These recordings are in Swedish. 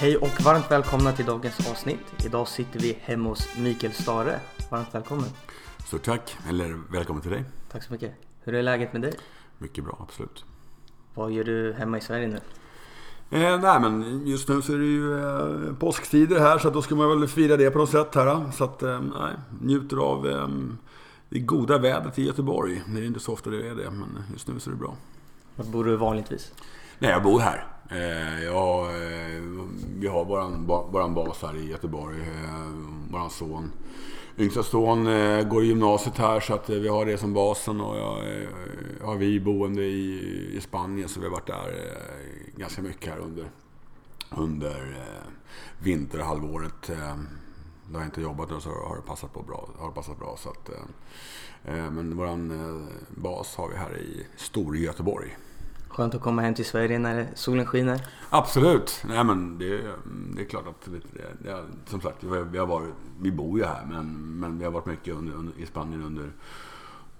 Hej och varmt välkomna till dagens avsnitt. Idag sitter vi hemma hos Mikael Stare. Varmt välkommen. Stort tack, eller välkommen till dig. Tack så mycket. Hur är läget med dig? Mycket bra, absolut. Vad gör du hemma i Sverige nu? Eh, nej men just nu så är det ju eh, påsktider här så då ska man väl fira det på något sätt här. Så att, eh, nej, njuter av eh, det goda vädret i Göteborg. Det är inte så ofta det är det, men just nu så är det bra. Var bor du vanligtvis? Nej, jag bor här. Eh, jag, eh, vi har våran, våran bas här i Göteborg. Vår våran son. Yngsta son går i gymnasiet här så att vi har det som basen. Och jag har vi boende i, i Spanien så vi har varit där ganska mycket här under, under vinterhalvåret. Eh, då jag inte jobbat så har det passat, på bra, har det passat bra. Så att, men våran bas har vi här i Storgöteborg. Skönt att komma hem till Sverige när solen skiner. Absolut. Nej, men det, det är klart att det, det, som sagt, vi, har varit, vi bor ju här men, men vi har varit mycket under, under, i Spanien under,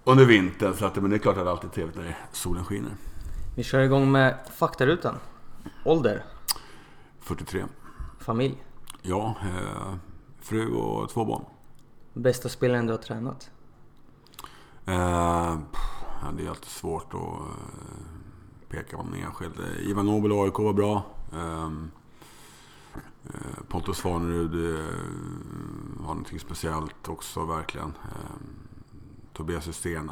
under vintern. Så att, men det är klart att det alltid är trevligt när solen skiner. Vi kör igång med faktarutan. Ålder? 43. Familj? Ja, eh, fru och två barn. Bästa spelaren du har tränat? Eh, det är alltid svårt att eh, peka på någon enskild. Ivan Nobel AIK var bra. Um, Pontus Farnerud uh, har någonting speciellt också verkligen. Um, Tobias Hysén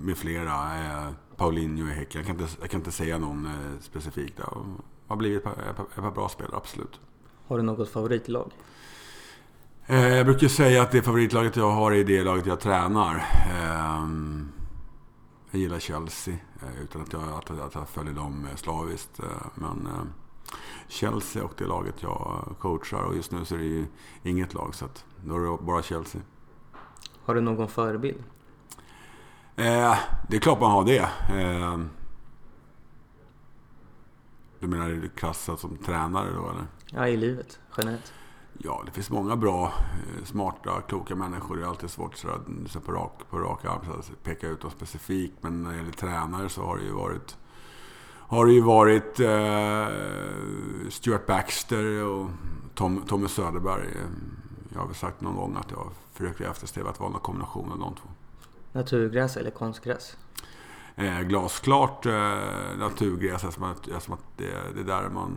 med flera. Uh, Paulinho i Häcken. Jag kan inte, jag kan inte säga någon specifikt. Det har blivit ett par, ett par bra spelare, absolut. Har du något favoritlag? Jag brukar säga att det favoritlaget jag har är det laget jag tränar. Jag gillar Chelsea eh, utan att jag, att, att jag följer dem slaviskt. Eh, men eh, Chelsea och det laget jag coachar och just nu så är det ju inget lag så att då är det bara Chelsea. Har du någon förebild? Eh, det är klart man har det. Eh, du menar klassad som tränare då eller? Ja, i livet generellt. Ja, det finns många bra, eh, smarta, kloka människor. Det är alltid svårt så att, så på, rak, på rak arm att peka ut dem specifikt. Men när det gäller tränare så har det ju varit har det ju varit eh, Stuart Baxter och Tom, Tommy Söderberg. Jag har väl sagt någon gång att jag försöker eftersträva att vara en kombination av de två. Naturgräs eller konstgräs? Eh, glasklart eh, naturgräs eftersom att, eftersom att det, det är där man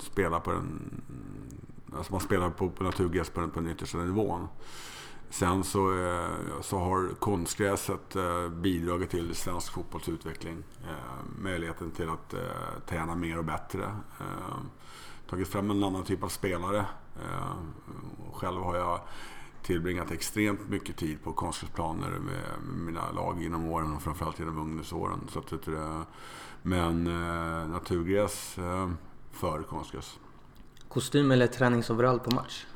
spelar på den Alltså man spelar på, på naturgräs på, på den yttersta nivån. Sen så, eh, så har konstgräset eh, bidragit till svensk fotbolls utveckling. Eh, möjligheten till att träna mer och bättre. Tagit fram en annan typ av spelare. Själv har jag tillbringat extremt mycket tid på konstgräsplaner med mina lag genom åren och framförallt genom ungdomsåren. Så att, men naturgräs före konstgräs. Kostym eller träningsoverall på match?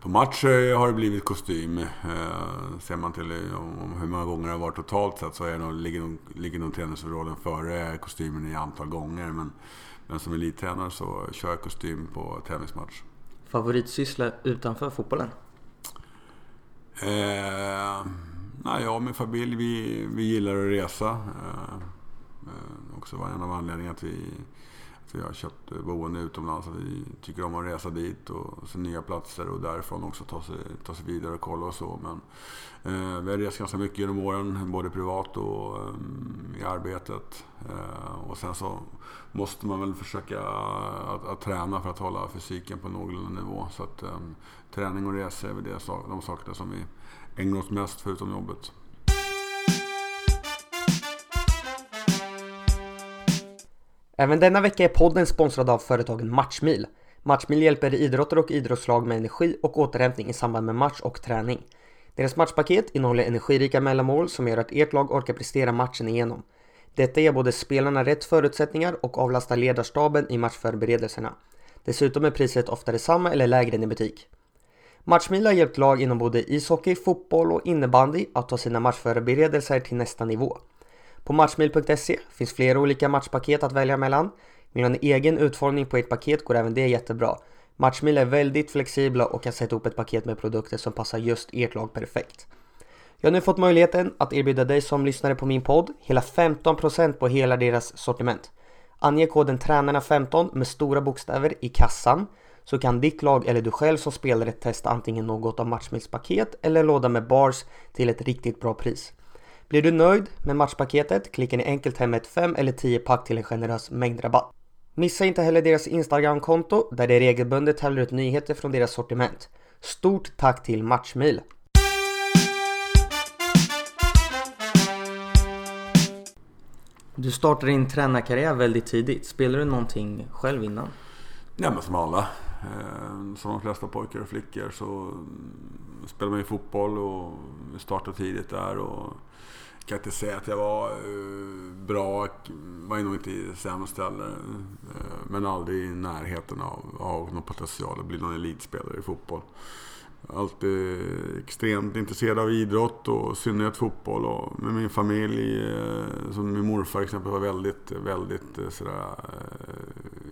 På match eh, har det blivit kostym. Eh, ser man till eh, om hur många gånger det har varit totalt sett så är nog, ligger, nog, ligger nog träningsoverallen före kostymen i antal gånger. Men, men som elittränare så kör jag kostym på tävlingsmatch. Favoritsyssla utanför fotbollen? Eh, nej, jag och min familj vi, vi gillar att resa. Eh, eh, också var en av anledningarna till att vi vi har köpt eh, boende utomlands och vi tycker om att resa dit och se nya platser och därifrån också ta sig, ta sig vidare och kolla och så. Men eh, vi har rest ganska mycket genom åren, både privat och eh, i arbetet. Eh, och sen så måste man väl försöka att, att, träna för att hålla fysiken på någorlunda nivå. Så att eh, träning och resa är väl det, de sakerna som vi ägnar oss mest förutom jobbet. Även denna vecka är podden sponsrad av företagen Matchmil. Matchmil hjälper idrottare och idrottslag med energi och återhämtning i samband med match och träning. Deras matchpaket innehåller energirika mellanmål som gör att ert lag orkar prestera matchen igenom. Detta ger både spelarna rätt förutsättningar och avlastar ledarstaben i matchförberedelserna. Dessutom är priset ofta detsamma eller lägre än i butik. Matchmil har hjälpt lag inom både ishockey, fotboll och innebandy att ta sina matchförberedelser till nästa nivå. På Matchmil.se finns flera olika matchpaket att välja mellan. Vill ha en egen utformning på ert paket går även det jättebra. Matchmil är väldigt flexibla och kan sätta ihop ett paket med produkter som passar just ert lag perfekt. Jag har nu fått möjligheten att erbjuda dig som lyssnare på min podd hela 15% på hela deras sortiment. Ange koden TRÄNARNA15 med stora bokstäver i kassan så kan ditt lag eller du själv som spelare testa antingen något av matchmilspaket eller en låda med bars till ett riktigt bra pris. Blir du nöjd med matchpaketet klickar ni enkelt hem ett 5 eller 10 pack till en generös mängdrabatt. Missa inte heller deras Instagram-konto där de regelbundet tävlar ut nyheter från deras sortiment. Stort tack till Matchmil! Du startade din tränarkarriär väldigt tidigt. Spelade du någonting själv innan? Ja men som alla. Eh, som de flesta pojkar och flickor så spelade man ju fotboll och startade tidigt där. Och kan inte säga att jag var eh, bra, var nog inte i sämst heller. Eh, men aldrig i närheten av, av någon potential att bli någon elitspelare i fotboll alltid extremt intresserad av idrott och i synnerhet fotboll. Och med min familj, eh, som min morfar exempel var väldigt, väldigt sådär,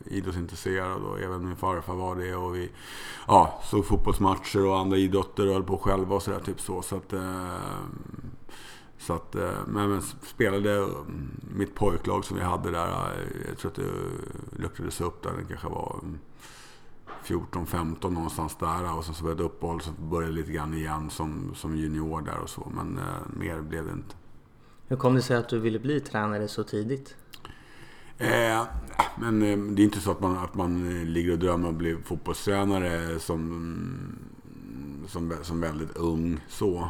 idrottsintresserad och även min farfar var det. Och vi ja, såg fotbollsmatcher och andra idrotter och höll på själva och sådär. Typ så. så att, så att, men, men spelade mitt pojklag som vi hade där, jag tror att det luckrades upp där, det kanske var 14-15 någonstans där och sen så var det uppehåll så började lite grann igen som, som junior där och så. Men eh, mer blev det inte. Hur kom det sig att du ville bli tränare så tidigt? Eh, men eh, det är inte så att man, att man eh, ligger och drömmer om att bli fotbollstränare som, som, som väldigt ung så.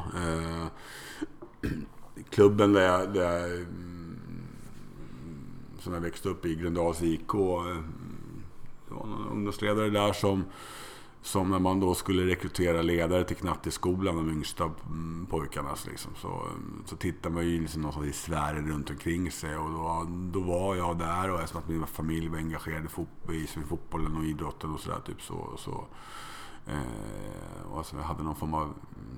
Klubben där jag, där jag, mm, som jag växte upp i, Gröndals IK, det var någon ungdomsledare där som, som när man då skulle rekrytera ledare till knatteskolan, de yngsta mm, pojkarna, liksom, så, mm, så tittade man ju liksom någonstans i sfären runt omkring sig. Och då, då var jag där och eftersom att min familj var engagerad i, fot i fotbollen och idrotten och sådär. Typ så, så, eh, och alltså jag hade någon form av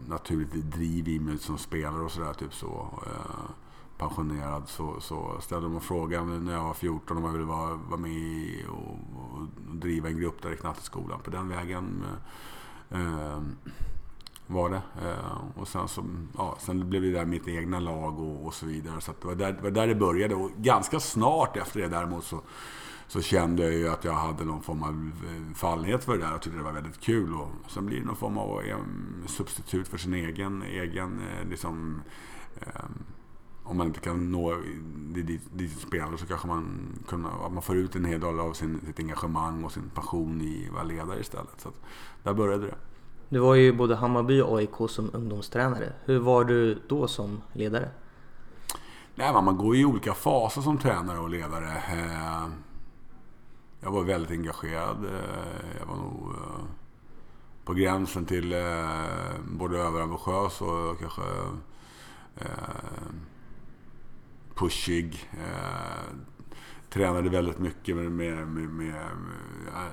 naturligt driv i mig som spelare och sådär. Typ så. Eh, pensionerad så, så ställde de frågan när jag var 14 om jag ville vara, vara med och, och driva en grupp där i knatteskolan. På den vägen eh, eh, var det. Eh, och sen, så, ja, sen blev det där mitt egna lag och, och så vidare. Så det var, där, det var där det började. Och ganska snart efter det däremot så, så kände jag ju att jag hade någon form av eh, fallenhet för det där och tyckte det var väldigt kul. Och sen blir det någon form av eh, substitut för sin egen, egen eh, liksom, om man inte kan nå dit, dit spelare så kanske man, kunna, man får ut en hel del av sin, sitt engagemang och sin passion i att vara ledare istället. Så att, där började det. Du var ju både Hammarby och AIK som ungdomstränare. Hur var du då som ledare? Nej, man går i olika faser som tränare och ledare. Jag var väldigt engagerad. Eh, jag var nog eh, på gränsen till eh, både överambitiös och kanske pushig. Tränade väldigt mycket med, med, med, med,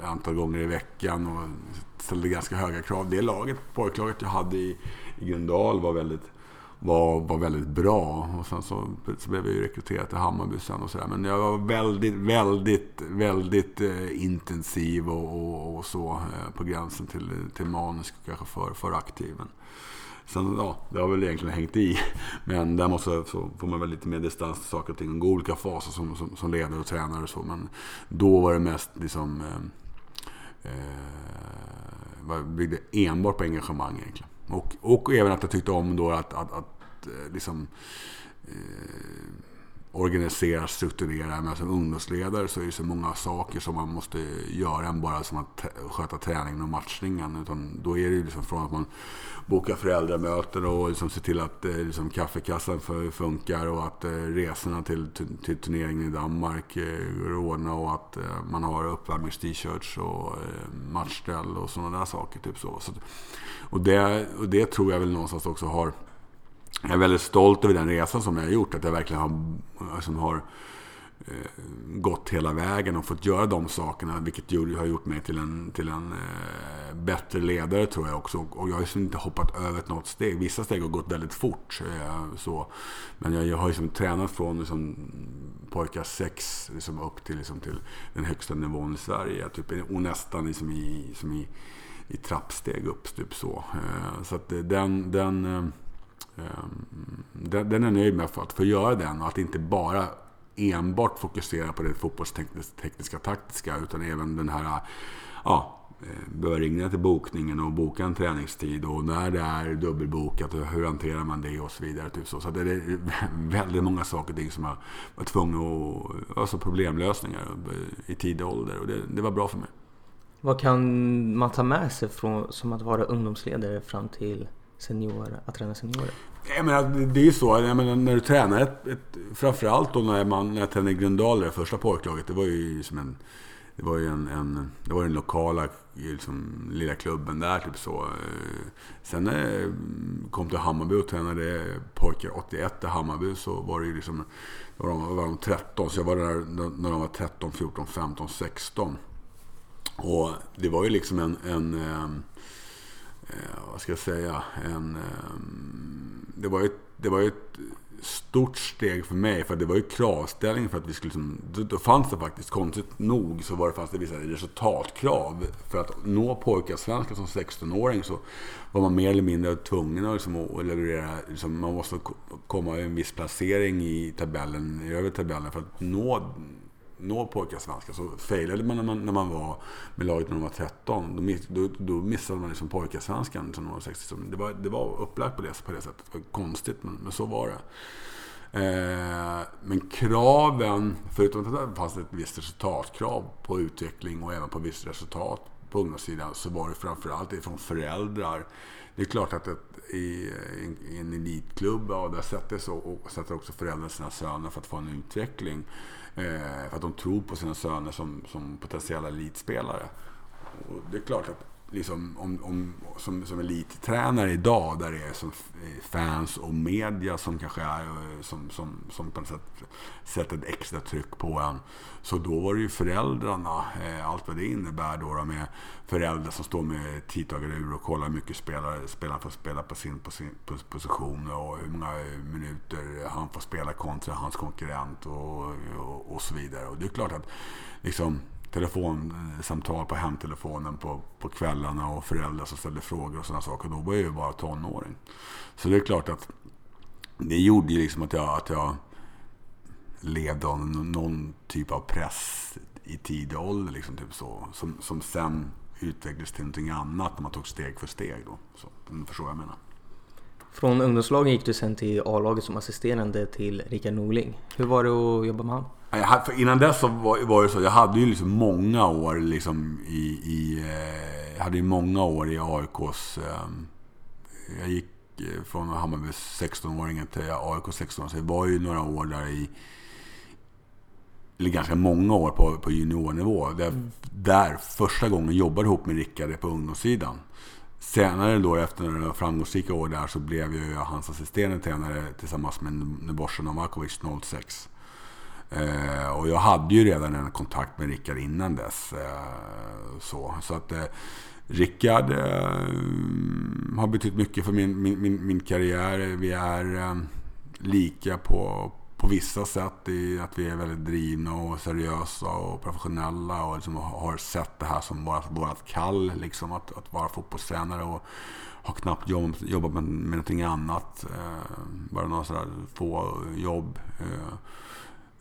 antal gånger i veckan och ställde ganska höga krav. Det laget, pojklaget jag hade i, i Gröndal var väldigt, var, var väldigt bra. Och sen så, så blev jag ju rekryterad till Hammarby sen och sådär. Men jag var väldigt, väldigt, väldigt eh, intensiv och, och, och så. Eh, på gränsen till, till manisk och kanske för, för aktiv. Men, Sen, ja, det har väl egentligen hängt i. Men där måste, så får man väl lite mer distans till saker och ting. Gå olika faser som, som, som ledare och tränare och så. Men då var det mest liksom... Eh, eh, byggde enbart på engagemang egentligen. Och, och även att jag tyckte om då att, att, att eh, liksom... Eh, organisera, strukturera. Men som ungdomsledare så är det så många saker som man måste göra än bara som att sköta träningen och matchningen. Utan då är det ju liksom från att man bokar föräldramöten och liksom ser till att eh, liksom kaffekassan funkar och att eh, resorna till, till turneringen i Danmark eh, går att ordna och att eh, man har uppvärmnings-t-shirts och eh, matchställ och sådana där saker. Typ så. och, det, och det tror jag väl någonstans också har jag är väldigt stolt över den resan som jag har gjort. Att jag verkligen har, liksom har eh, gått hela vägen och fått göra de sakerna. Vilket har gjort mig till en, till en eh, bättre ledare tror jag också. Och jag har liksom inte hoppat över något steg. Vissa steg har gått väldigt fort. Eh, så. Men jag, jag har liksom tränat från liksom, pojkar 6 liksom, upp till, liksom, till den högsta nivån i Sverige. Typ, och nästan liksom i, som i, i trappsteg upp. Typ så. Eh, så att eh, den... den eh, Ehm, den, är jag nöjd med för att få göra den och att inte bara enbart fokusera på det fotbollstekniska taktiska utan även den här ja, eh, bör ringa till bokningen och boka en träningstid och när det är dubbelbokat och hur hanterar man det och så vidare. Typ så så det är väldigt många saker och ting som jag var tvungen att... Alltså problemlösningar i tidig ålder och det, det var bra för mig. Vad kan man ta med sig från, som att vara ungdomsledare fram till senior, att träna seniorer? Jag menar, det är ju så. Jag menar, när du tränar ett, ett, Framförallt då när, man, när jag tränade i Gröndal, det första pojklaget. Det var ju som en... Det var ju en, en, det var den lokala liksom, lilla klubben där. Typ så. Eh, sen när jag kom till Hammarby och tränade pojkar 81 i Hammarby så var det ju liksom... Då var de, var de 13, så jag var där när de var 13, 14, 15, 16. Och det var ju liksom en... en eh, Eh, vad ska jag säga? En... Eh, det var ju det var ett stort steg för mig. För det var ju kravställning för att vi skulle... Liksom, då, fanns det faktiskt, konstigt nog, så var det, fanns det vissa resultatkrav. För att nå pojkarsvenska som 16-åring så var man mer eller mindre tvungen att, liksom, att leverera... Liksom, man måste komma i en viss placering i tabellen, i övre tabellen för att nå nå pojkarsvenska. Så failade man när, man när man var med laget när man var 13. Då, miss, då, då missade man liksom pojkarsvenskan som var 60. Det var, det var upplagt på det, på det sättet. Det var konstigt, men, men så var det. Eh, men kraven, förutom att det fanns ett visst resultatkrav på utveckling och även på visst resultat på ungdomssidan så var det framförallt ifrån föräldrar. Det är klart att ett, i, i, en elitklubb, ja, där sätter, så, och sätter också föräldrar sina söner för att få en utveckling. Eh, för att de tror på sina söner som, som potentiella elitspelare. Och det är klart att liksom, om, om, som, som elittränare idag, där det är som eh, fans och media som kanske är eh, som, som, som på något sätt sätter ett extra tryck på en. Så då var det ju föräldrarna, eh, allt vad det innebär då, då med föräldrar som står med tidtagarur och kollar hur mycket spelare, spelaren får spela på sin, på sin position och hur många minuter han får spela kontra hans konkurrent och, och, och så vidare. Och det är klart att liksom telefonsamtal på hemtelefonen på, på kvällarna och föräldrar som ställde frågor och sådana saker. Då var jag ju bara tonåring. Så det är klart att det gjorde ju liksom att jag, att jag levde under någon typ av press i tidig ålder. Liksom, typ så, som, som sen utvecklades till någonting annat när man tog steg för steg. Då. Så, om du förstår vad jag menar. Från ungdomslagen gick du sen till A-laget som assisterande till Rickard Norling. Hur var det att jobba med honom? För innan dess så var, var det så, jag hade ju liksom många år liksom i, i eh, jag hade ju många år i AIKs... Eh, jag gick eh, från Hammarby 16-åringen till AIK 16 så det var ju några år där i... Eller ganska många år på, på juniornivå. Där, mm. där första gången jobbade ihop med Rickard på ungdomssidan. Senare då efter några framgångsrika år där så blev jag hans assisterande tränare tillsammans med Nebojsa Novakovic 06. Eh, och jag hade ju redan en kontakt med Rickard innan dess. Eh, så, så att eh, Rickard eh, har betytt mycket för min, min, min, min karriär. Vi är eh, lika på, på vissa sätt i att vi är väldigt drivna och seriösa och professionella och liksom har sett det här som vårt, vårt kall. Liksom, att, att vara fotbollstränare och har knappt jobb, jobbat med, med någonting annat. Eh, bara några sådär få jobb. Eh.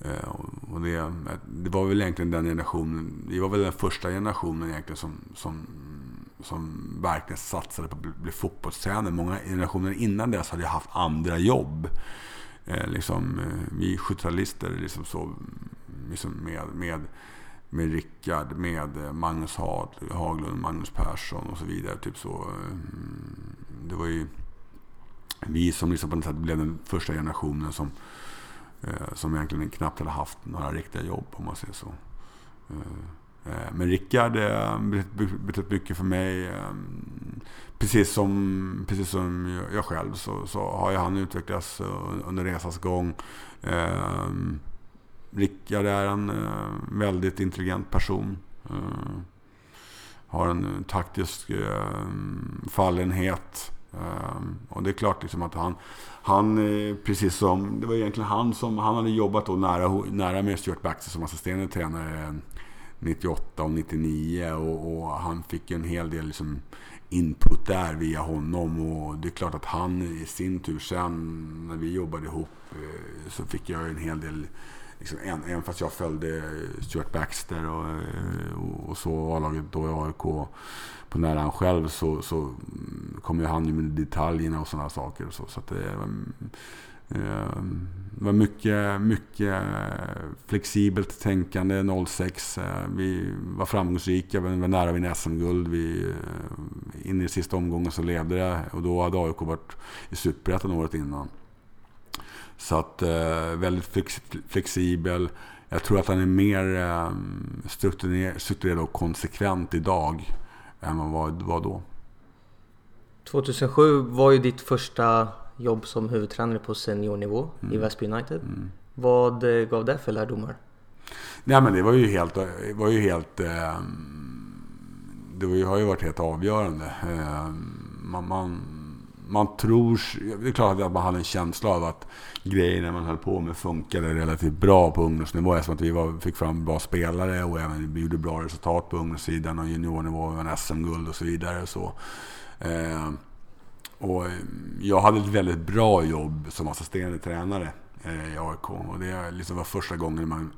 Eh, och det, det, var väl egentligen den generationen, vi var väl den första generationen egentligen som, som, som verkligen satsade på att bli fotbollstränare. Många generationer innan dess hade haft andra jobb. Eh, liksom, eh, vi 70-talister liksom så, liksom med, med, med Rickard, med eh, Magnus Haglund, Magnus Persson och så vidare. Typ så. Eh, det var ju vi som liksom på något sätt blev den första generationen som Eh, Eh, som egentligen knappt hade haft några riktiga jobb om man säger så. Eh, eh, men Rickard betytt mycket för mig. Precis som, precis som jag själv så, så har han utvecklats under resans gång. Rickard är en väldigt intelligent person. Har en taktisk fallenhet. Och det är klart liksom att han, han, eh, precis som, det var egentligen han som, han hade jobbat då nära, nära med Stuart Baxter som assisterande tränare eh, 98 och 99 och, och han fick en hel del liksom input där via honom. Och det är klart att han i sin tur sen när vi jobbade ihop eh, så fick jag en hel del liksom, även fast jag följde eh, Stuart Baxter och, eh, och, och så A-laget då i AIK på nära han själv så, så mm, kom ju han ju med detaljerna och sådana saker. Och så, så att eh, det var, det var mycket, mycket flexibelt tänkande 06. Vi var framgångsrika, vi var nära att vinna SM-guld. Vi, in i sista omgången så ledde det och då hade AIK varit i Superettan året innan. Så att väldigt flexibel. Jag tror att han är mer strukturerad och konsekvent idag än vad det var då. 2007 var ju ditt första jobb som huvudtränare på seniornivå mm. i Väsby United. Mm. Vad eh, gav det för lärdomar? Nej men det var ju helt... Var ju helt eh, det har ju varit helt avgörande. Eh, man, man, man tror... Det är klart att man hade en känsla av att grejerna man höll på med funkade relativt bra på ungdomsnivå. Eftersom att vi var, fick fram bra spelare och även gjorde bra resultat på ungdomssidan och juniornivå. Vi SM-guld och så vidare. Så, eh, och eh, jag hade ett väldigt bra jobb som assisterande tränare eh, i AIK. Och det liksom var första gången man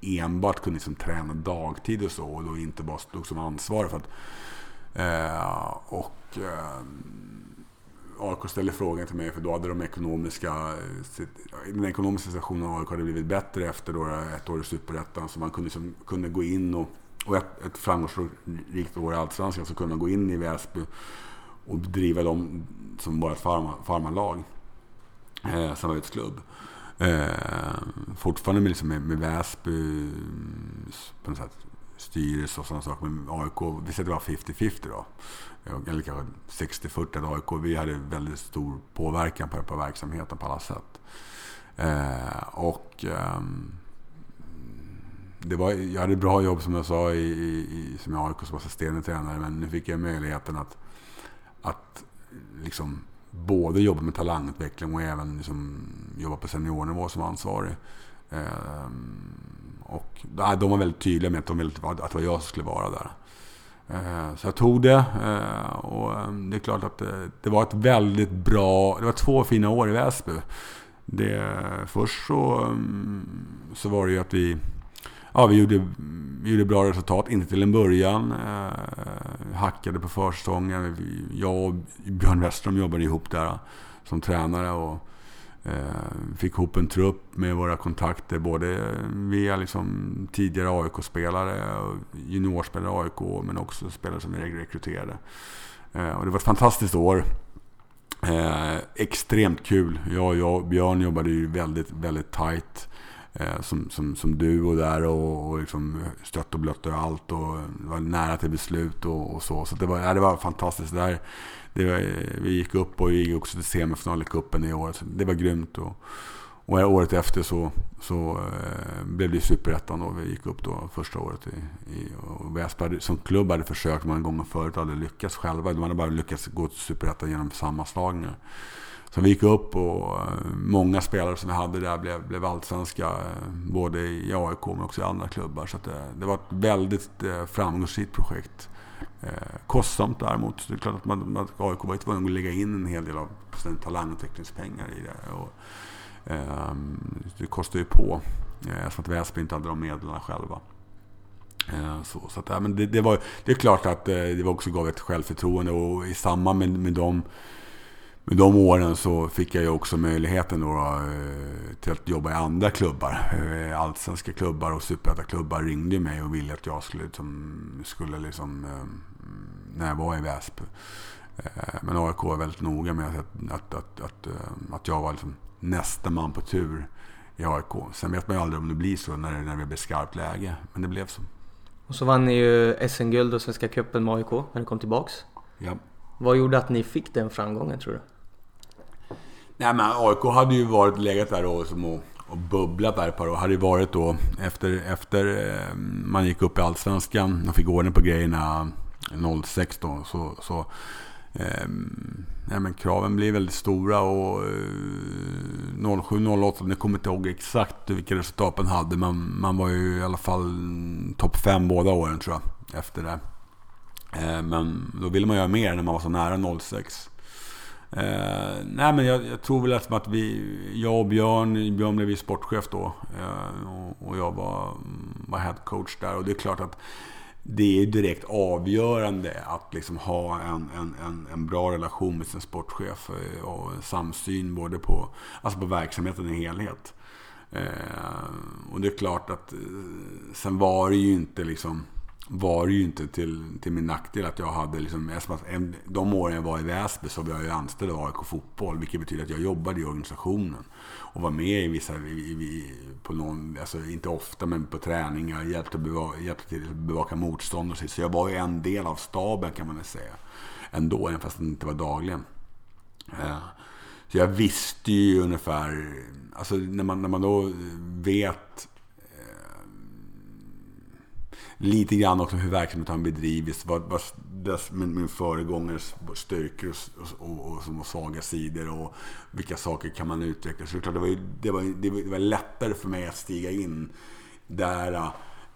enbart kunde liksom träna dagtid och så. Och då inte bara stod som ansvarig för att... Eh, och... Eh, AIK ställde frågan till mig för då hade de ekonomiska... Den ekonomiska situationen av AIK hade blivit bättre efter då ett år i Superettan. Så man kunde, som, kunde gå in och... Och ett, ett framgångsrikt år i Allsvenskan så kunde man gå in i Väsby och driva dem som bara ett farmarlag. Eh, samarbetsklubb. Eh, fortfarande med, liksom med, med Väsby mm, på något sätt, styrelse och sådana saker. Men AIK, vi säger att det var 50-50 då. Eller kanske 60-40 AIK. Vi hade väldigt stor påverkan på, på verksamheten på alla sätt. Eh, och eh, det var, jag hade ett bra jobb som jag sa i, i, som AIK som assisterande tränare. Men nu fick jag möjligheten att, att liksom både jobba med talangutveckling och även liksom jobba på seniornivå som ansvarig. Eh, och de var väldigt tydliga med att, de ville, att det var jag som skulle vara där. Eh, så jag tog det eh, och ehm, det är klart att eh, det, var ett väldigt bra... Det var två fina år i Väsby. Det, först så, ehm, så var det ju att vi... Ja, vi gjorde, vi gjorde bra resultat, inte till en början. Eh, hackade på försäsongen. Jag och Björn Westerholm jobbade ihop där som tränare. Och Eh, fick ihop en trupp med våra kontakter både via liksom tidigare AIK-spelare, och juniorspelare i AIK men också spelare som vi rekryterade. Eh, och det var ett fantastiskt år. Eh, extremt kul. Jag, jag och Björn jobbade ju väldigt, väldigt tight. Eh, som, som, som, du duo där och, och liksom stött och blött och allt och var nära till beslut och, och så. Så det var, ja, det var fantastiskt. Där, det var, vi gick upp och vi gick också till semifinal i cupen i år. Så det var grymt. Och, och året efter så, så eh, blev det superettan då. vi gick upp då första året. I, i, och Väsby som klubb hade försökt många gånger förut och hade lyckats själva. De hade bara lyckats gå till superettan genom sammanslagningar. Så vi gick upp och eh, många spelare som vi hade där blev, blev allsvenska. Eh, både i AIK men också i andra klubbar. Så det, eh, det, var ett väldigt framgångsrikt projekt. Eh, kostsamt däremot. Det är klart att man, att AIK var tvungen att lägga in en hel del av talangutvecklingspengar i det. Och, eh, det kostar ju på. Eh, att Väsby inte hade de medlen själva. Så, så att, men det, det, var, det är klart att det också gav ett självförtroende och i samband med, med de med de åren så fick jag ju också möjligheten då, eh, till att jobba i andra klubbar. Eh, allsvenska klubbar och superettaklubbar ringde mig och ville att jag skulle, liksom, skulle liksom, eh, när jag var i Väsby. Men AIK var väldigt noga med att, att, att, att, att jag var liksom nästa man på tur i AIK. Sen vet man ju aldrig om det blir så när, när det blir skarpt läge. Men det blev så. Och så vann ni ju SM-guld och Svenska cupen med AIK när ni kom tillbaks. Ja. Vad gjorde att ni fick den framgången tror du? Nej men AIK hade ju varit legat där och, som och, och bubblat där ett par år. Hade ju varit då efter, efter eh, man gick upp i Allsvenskan och fick ordning på grejerna 06 då. Så, så eh, nej, men kraven blir väldigt stora och eh, 07-08, jag kommer inte ihåg exakt vilka resultat man hade. Men man var ju i alla fall topp 5 båda åren tror jag. Efter det. Eh, men då ville man göra mer när man var så nära 06. Eh, nej men jag, jag, tror väl att vi, jag och Björn, Björn blev ju sportchef då. Eh, och, och, jag var, mm, var head coach där. Och det är klart att det är direkt avgörande att liksom ha en, en, en, en, bra relation med sin sportchef och och samsyn både på, alltså på verksamheten i helhet. Eh, och det är klart att eh, sen var det ju inte liksom var det ju inte till, till min nackdel att jag hade liksom, de åren jag var i Väsby så var jag ju anställd av AIK Fotboll. Vilket betyder att jag jobbade i organisationen. Och var med i vissa, i, i, på någon, alltså inte ofta men på träningar. Hjälpte, bevaka, hjälpte till att bevaka motstånd och så. Så jag var ju en del av staben kan man väl säga. Ändå, även fast det inte var dagligen. Eh, så jag visste ju ungefär, alltså när man, när man då vet lite grann också hur verksamheten har bedrivits. Vad, vad dess, min, min föregångares styrkor och, och, och, och, svaga sidor och vilka saker kan man utveckla. Så det, det, var, det, var, det var lättare för mig att stiga in där äh,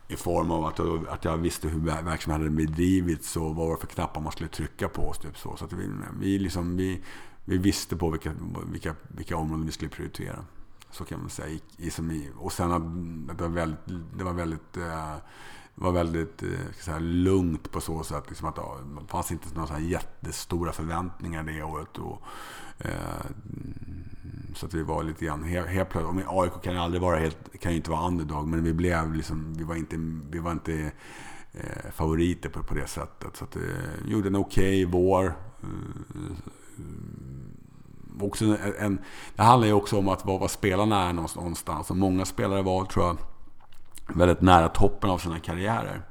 i form av att, att jag visste hur verksamheten hade bedrivits och vad det var för knappar man skulle trycka på. Typ så så att vi, vi, liksom, vi, vi visste på vilka, vilka, vilka områden vi skulle prioritera. Så kan man säga. I, i, och sen att det var väldigt, det var väldigt eh, var väldigt eh, säga, lugnt på så sätt. Liksom att, ja, det fanns inte några så här jättestora förväntningar det året. Och, eh, så att vi var lite grann helt, helt plötsligt. AIK kan ju aldrig vara helt, kan ju inte vara underdog. Men vi blev liksom, vi var inte, vi var inte eh, favoriter på, på det sättet. Så att, eh, gjorde en okej okay vår. Eh, också en, en, det handlar ju också om att vara var spelarna är någonstans. Och många spelare var, tror jag, väldigt nära toppen av sina karriärer.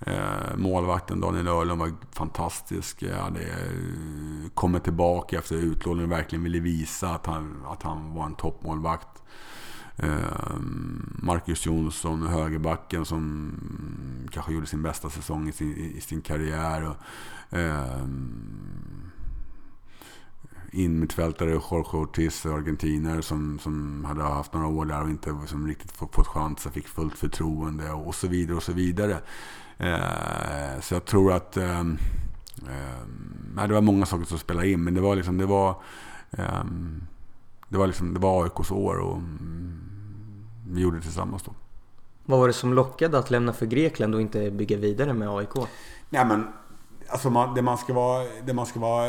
Eh, målvakten Daniel Öhrlund var fantastisk. Han hade eh, kommit tillbaka efter utlåningen och verkligen ville visa att han, att han var en toppmålvakt. Eh, Marcus Jonsson, högerbacken som kanske gjorde sin bästa säsong i sin, i sin karriär. Och, eh, innermittfältare, Jorge Ortiz, argentiner som, som hade haft några år där och inte som riktigt fått, fått chansen, fick fullt förtroende och så vidare och så vidare. Eh, så jag tror att eh, eh, det var många saker som spelade in, men det var liksom, det var eh, det var liksom, det var AIKs år och mm, vi gjorde det tillsammans då. Vad var det som lockade att lämna för Grekland och inte bygga vidare med AIK? Nej men, alltså man, det man ska vara, det man ska vara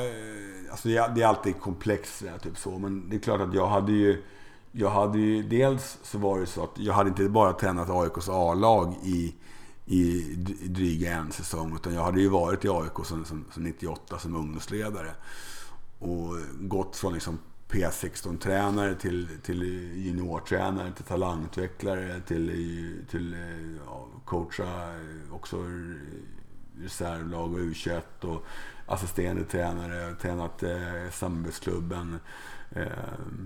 Alltså det, är, det är alltid komplext typ så. Men det är klart att jag hade ju... Jag hade ju dels så var det så att jag hade inte bara tränat AIKs A-lag i, i dryga en säsong. Utan jag hade ju varit i AIK sedan, som, 98 som ungdomsledare. Och gått från liksom P16-tränare till, till juniortränare, till talangutvecklare, till, till ja, coacha också reservlag och U21 och assisterande tränare, tränat eh, samarbetsklubben, eh,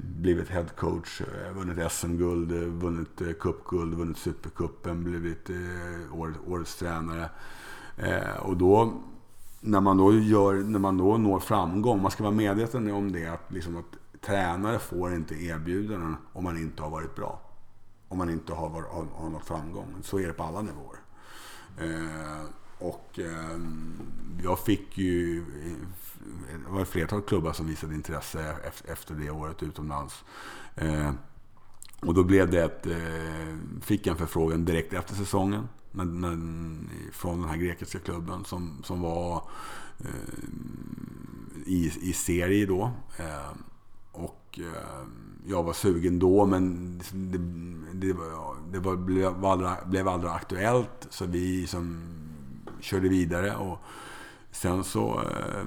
blivit headcoach, eh, vunnit SM-guld, eh, vunnit eh, cupguld, vunnit supercupen, blivit eh, år, årets tränare. Eh, och då, när man då, gör, när man då når framgång, man ska vara medveten om det, att, liksom att tränare får inte erbjudanden om man inte har varit bra. Om man inte har, har, har nått framgång. Så är det på alla nivåer. Eh, och eh, jag fick ju... Det var ett flertal klubbar som visade intresse efter det året utomlands. Eh, och då blev det att... Eh, fick jag en förfrågan direkt efter säsongen. När, när, från den här grekiska klubben som, som var eh, i, i serie då. Eh, och eh, jag var sugen då men det, det, var, det var, blev, aldrig, blev aldrig aktuellt. Så vi som körde vidare. Och sen så eh,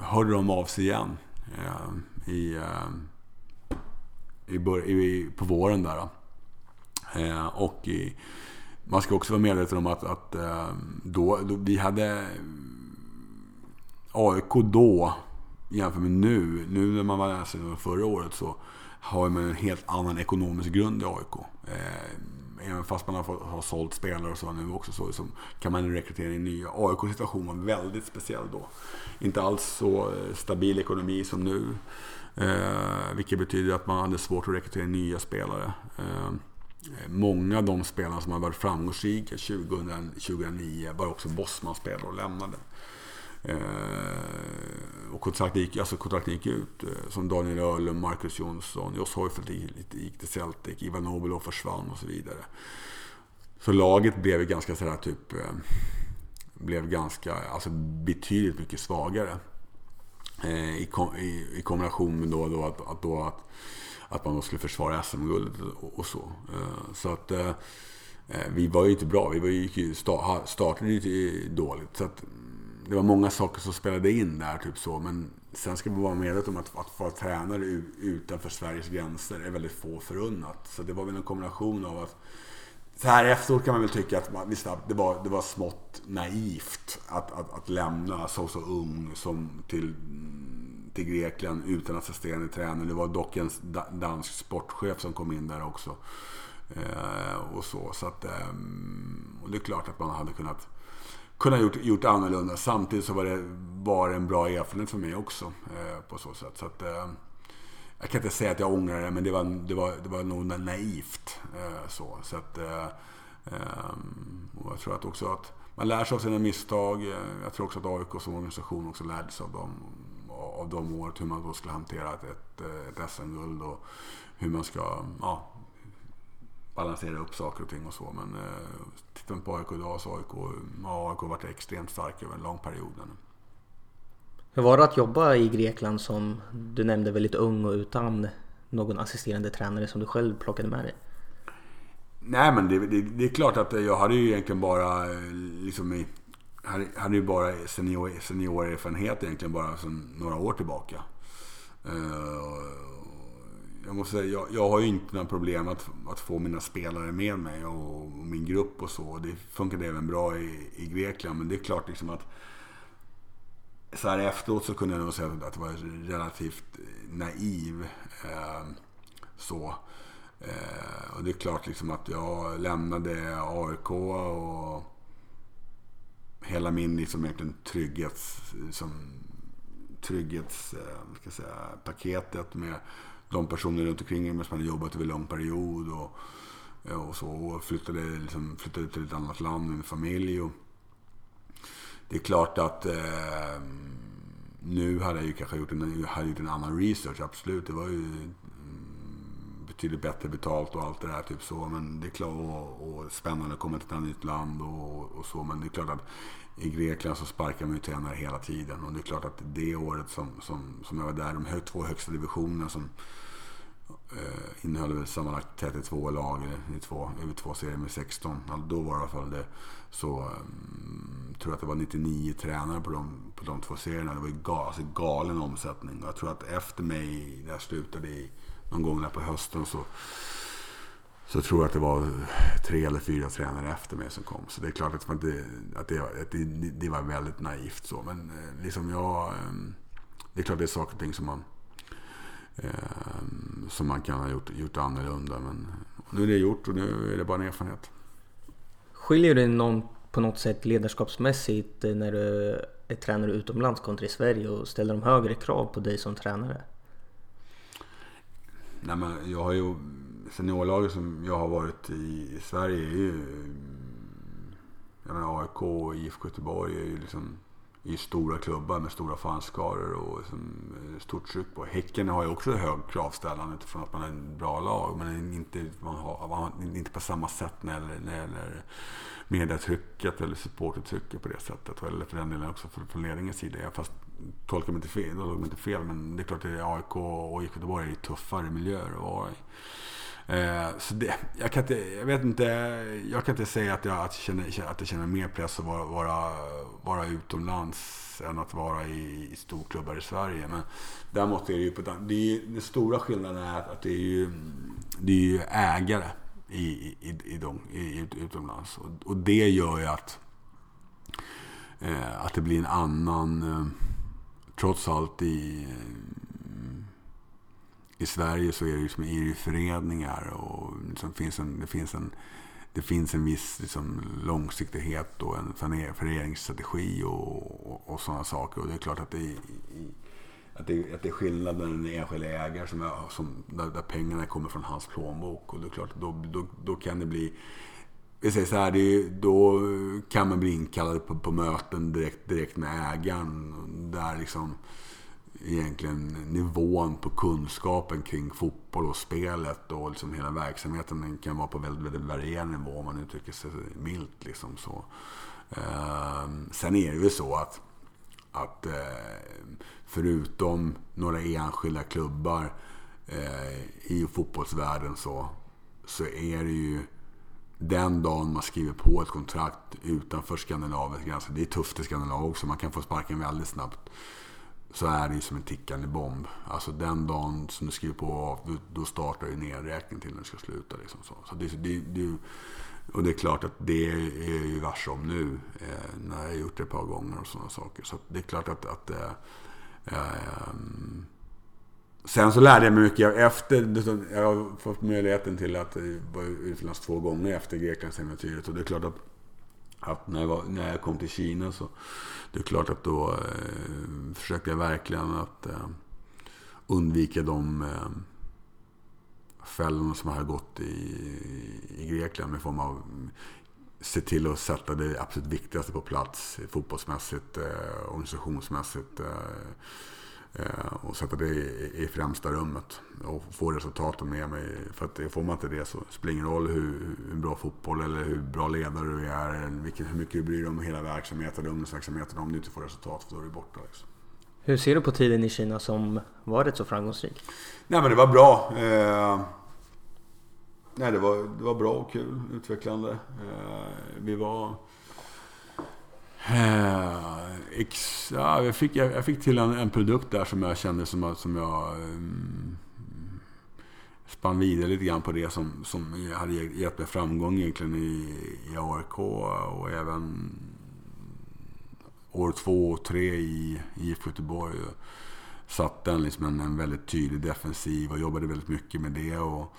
hörde de av sig igen eh, i, eh, i, i, på våren där. Eh, och i, man ska också vara medveten om att, att ehm, då, då, vi hade AIK då jämfört med nu. Nu när man var läsare förra året så har man en helt annan ekonomisk grund i AIK. Eh, Även fast man har, fått, har sålt spelare och så nu också så, liksom, kan man rekrytera in nya. AIKs situation var väldigt speciell då. Inte alls så eh, stabil ekonomi som nu. Eh, vilket betyder att man hade svårt att rekrytera nya spelare. Eh, eh, många av de spelarna som har varit framgångsrika 2000, 2009 var också Bosman-spelare och lämnade. Eh, och kontraktet gick, alltså kontraktet gick ut. Eh, som Daniel Öhlund, Marcus Jonsson, Jos Heufeldt gick till Celtic, Ivan Nobelov försvann och så vidare. Så laget blev ganska sådär typ... Eh, blev ganska, alltså betydligt mycket svagare. Eh, i, i, i, kombination med då, då att, att, då att, att man då skulle försvara SM-guldet och, och, så. Eh, så att eh, vi var ju inte bra. Vi var ju, startade ju dåligt. Så att, det var många saker som spelade in där. Typ så. Men sen ska vi vara medvetna om att, att vara tränare utanför Sveriges gränser är väldigt få förunnat. Så det var väl en kombination av att så här efteråt kan man väl tycka att man, visst, det, var, det var smått naivt att, att, att lämna så, så ung som till, till Grekland utan assisterande tränare. Det var dock en dansk sportchef som kom in där också. Eh, och så. så att, eh, och det är klart att man hade kunnat kunnat gjort, gjort annorlunda. Samtidigt så var det, var det en bra erfarenhet för mig också. Eh, på så sätt. Så att, eh, jag kan inte säga att jag ångrar det, men det var, det var, det var nog naivt. Eh, så. så att, eh, ehm, och jag tror att också att man lär sig av sina misstag. Eh, jag tror också att AIK som organisation också lärde sig av dem, av de året. Hur man då skulle hantera ett, ett, ett SM-guld och hur man ska ja, balansera upp saker och ting och så. Men eh, tittar man på AIK idag så har AIK, ja, AIK varit extremt stark över en lång period. Hur var det att jobba i Grekland som du nämnde väldigt ung och utan någon assisterande tränare som du själv plockade med dig? Nej men det, det, det är klart att jag hade ju egentligen bara liksom i, hade, hade ju bara senior, seniorerfarenhet egentligen bara sedan några år tillbaka. Uh, jag måste säga, jag, jag har ju inte några problem att, att få mina spelare med mig och, och min grupp och så. Det funkade även bra i, i Grekland. Men det är klart liksom att så här efteråt så kunde jag nog säga att det var relativt naiv. Eh, så. Eh, och det är klart liksom att jag lämnade AIK och hela min liksom egentligen trygghets, liksom, trygghetspaketet eh, med de personer runt omkring mig som hade jobbat över lång period och, eh, och så. Och flyttade, liksom, flyttade till ett annat land med min familj. Och, det är klart att eh, nu hade jag ju kanske gjort en, hade gjort en annan research, absolut. Det var ju mm, betydligt bättre betalt och allt det där. Typ så. Men det är klart, och, och spännande att komma till ett nytt land och, och, så. Men det är klart att i Grekland så sparkar man ju tränare hela tiden. Och det är klart att det året som, som, som jag var där, de två högsta divisionerna som eh, innehöll sammanlagt 32 lag i två, över två serier med 16. Alltså då var det i alla fall det. Så um, tror jag att det var 99 tränare på de, på de två serierna. Det var ju gal, alltså galen omsättning. Och Jag tror att efter mig, när jag slutade i, någon gång där på hösten så så tror jag att det var tre eller fyra tränare efter mig som kom. Så det är klart att, det, att, det, att det, det var väldigt naivt så. Men eh, liksom jag... Eh, det är klart det är saker och ting som man Eh, som man kan ha gjort, gjort annorlunda. Men nu är det gjort och nu är det bara en erfarenhet. Skiljer det någon på något sätt ledarskapsmässigt när du är tränare utomlands kontra i Sverige och ställer de högre krav på dig som tränare? Nej, men jag har ju seniorlaget som jag har varit i, i Sverige är ju jag menar, AIK och IFK Göteborg är ju liksom i stora klubbar med stora fanskaror och liksom, stort tryck på. Häcken har ju också hög kravställande utifrån att man är en bra lag. Men inte, man har, inte på samma sätt när det gäller mediatrycket eller supportertrycket på det sättet. Eller för den delen också från ledningens sida. Fast tolkar mig inte fel, tolkar mig inte fel men det är klart att AIK och IFK Göteborg är tuffare miljöer att vara i. Eh, så det, jag, kan inte, jag vet inte, jag kan inte säga att jag, att jag, känner, att jag känner mer press att vara, vara, vara utomlands än att vara i, i storklubbar i Sverige. Men däremot är det ju på det är, Den stora skillnaden är att det är ju, det är ju ägare i, i, i, de, i, utomlands. Och, och det gör ju att, eh, att det blir en annan, eh, trots allt i i Sverige så är det, liksom, är det föreningar och liksom finns en, det, finns en, det finns en viss liksom, långsiktighet och en föreningsstrategi och, och, och sådana saker. Och det är klart att det är, att det, att det är skillnad när en enskild ägare som, är, som, där, där pengarna kommer från hans plånbok. Och det är klart att då, då, då kan det bli vi säger så här, det, då kan man bli inkallad på, på möten direkt, direkt med ägaren. Där liksom egentligen nivån på kunskapen kring fotboll och spelet och liksom hela verksamheten den kan vara på väldigt, väldigt varierande nivå om man uttrycker sig milt. Liksom så. Eh, sen är det ju så att, att eh, förutom några enskilda klubbar eh, i fotbollsvärlden så, så är det ju den dagen man skriver på ett kontrakt utanför Skandinaviens gränser. Det är tufft i Skandinavien också. Man kan få sparken väldigt snabbt. Så är det ju som en tickande bomb. Alltså den dagen som du skriver på då startar ju nedräkningen till när du ska sluta. Liksom så. Så det, det, det, och det är klart att det är jag ju varse om nu. Eh, när jag har gjort det ett par gånger och sådana saker. Så det är klart att, att eh, eh, Sen så lärde jag mig mycket efter. Jag har fått möjligheten till att eh, vara utomlands två gånger efter Greklandsäventyret. Och det är klart att, att när, jag var, när jag kom till Kina så det är klart att då eh, försökte jag verkligen att eh, undvika de eh, fällorna som hade gått i, i Grekland med form av se till att sätta det absolut viktigaste på plats fotbollsmässigt, eh, organisationsmässigt. Eh, och sätta det i, främsta rummet och få resultaten med mig. För att får man inte det så spelar det ingen roll hur, hur bra fotboll eller hur bra ledare du är. Vilken, hur mycket du bryr dig om hela verksamheten, ungdomsverksamheten. Om du inte får resultat, då är du borta. Liksom. Hur ser du på tiden i Kina som var rätt så framgångsrik? Nej men det var bra. Eh, nej, det, var, det var bra och kul, utvecklande. Eh, vi var Eh, Eh, ex, ja, jag, fick, jag, jag, fick till en, en, produkt där som jag kände som, som jag um, spann vidare lite grann på det som, som hade gett mig framgång egentligen i, i ARK och även år två och tre i IFK Göteborg. Satte en, liksom en, en väldigt tydlig defensiv och jobbade väldigt mycket med det. Och,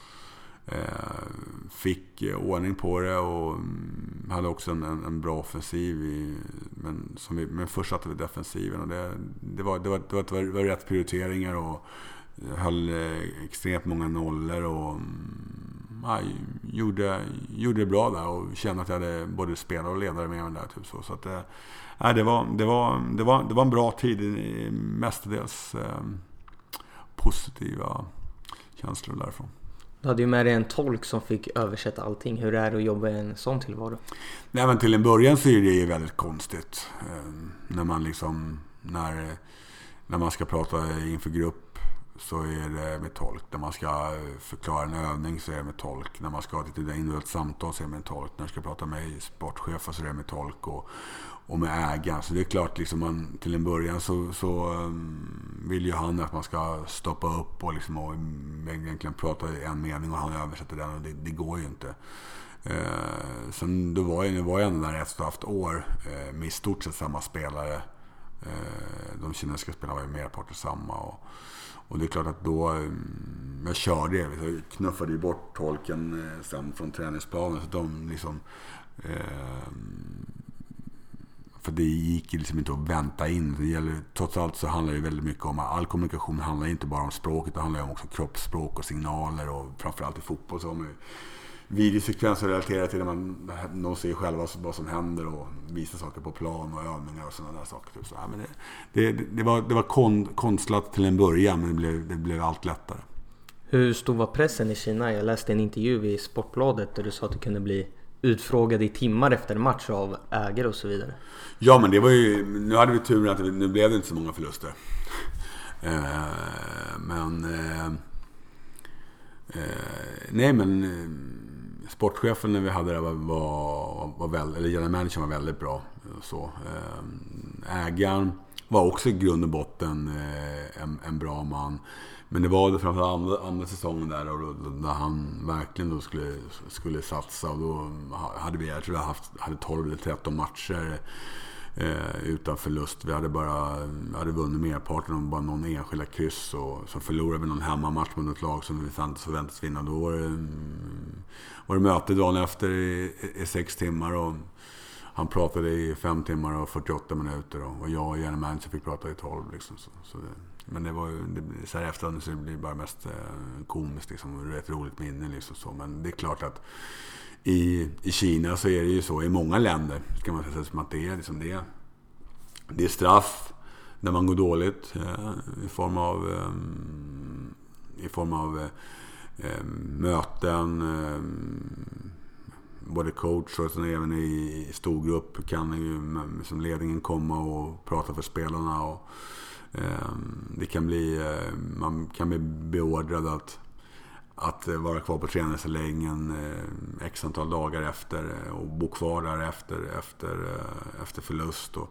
Eh, fick eh, ordning på det och mm, hade också en, en, bra offensiv. I, men, som vi, men först satte vi defensiven och det, det, var, det, var, det, var, det var rätt prioriteringar och eh, höll extremt många nollor och mm, ja, gjorde, gjorde det bra där och kände att jag hade både spelare och ledare med mig där. Typ så. Så att, eh, ja, det, var, det, var, det, var, det var en bra tid, mestadels eh, positiva känslor därifrån. Du hade ju med dig en tolk som fick översätta allting. Hur är det att jobba i en sån tillvaro? Nej men till en början så är det ju väldigt konstigt. Ehm, när man liksom, när, när man ska prata inför grupp så är det med tolk. När man ska förklara en övning så är det med tolk. När man ska ha ett individuellt samtal så är det med tolk. När man ska prata med sportchefer så är det med tolk. Och, och med ägaren. Så det är klart, liksom man, till en början så, så um, vill ju han att man ska stoppa upp och, liksom, och egentligen prata en mening och han översätter den och det, det går ju inte. Eh, sen då var jag, nu var jag ändå där ett och ett halvt år eh, med i stort sett samma spelare. Eh, de kinesiska spelarna var ju merparten samma. Och, och det är klart att då, um, jag körde, jag knuffade ju bort tolken eh, sen från träningsplanen. Så de liksom eh, för det gick liksom inte att vänta in. Det gäller, trots allt så handlar det väldigt mycket om all kommunikation handlar inte bara om språket. Det handlar också om kroppsspråk och signaler och framförallt i fotboll så har man ju videosekvenser relaterade till när man, de ser själva vad som händer och visar saker på plan och övningar och sådana där saker. Typ så, ja, men det, det, det, var, det var kon, konstlat till en början men det blev, det blev allt lättare. Hur stor var pressen i Kina? Jag läste en intervju i Sportbladet där du sa att det kunde bli utfrågad i timmar efter match av ägare och så vidare. Ja, men det var ju... Nu hade vi turen att nu blev det inte så många förluster. Eh, men... Eh, eh nej, men eh, sportchefen när vi hade det var, var, var väldigt, eller general managern var väldigt bra. Så, eh, ägaren var också i grund och botten en, en bra man. Men det var det framförallt andra, andra säsongen där och då, där han verkligen då skulle, skulle satsa. Och då hade vi, jag tror jag haft, hade 12 eller 13 matcher eh, utan förlust. Vi hade bara hade vunnit merparten av bara någon enskilda kryss. Och så förlorade vi någon hemmamatch mot ett lag som vi förväntades vinna. Då var det, mm, var det möte dagen efter i, i sex timmar. Och han pratade i fem timmar och 48 minuter. Och jag och general manager fick prata i 12. Liksom, så, så det, men det var ju, det, så här efterhand så blir det bara mest eh, komiskt liksom. Ett roligt minne liksom så. Men det är klart att i, i Kina så är det ju så, i många länder, ska man säga som att det är, liksom det, det är straff när man går dåligt eh, i form av, eh, i form av eh, eh möten. Eh, både coach och sen även i storgrupp kan ju som ledningen komma och prata för spelarna. Och, Ehm, det kan bli, eh, man kan bli beordrad att att eh, vara kvar på träningsanläggningen eh, x antal dagar efter och bo kvar där efter, efter, efter förlust. Och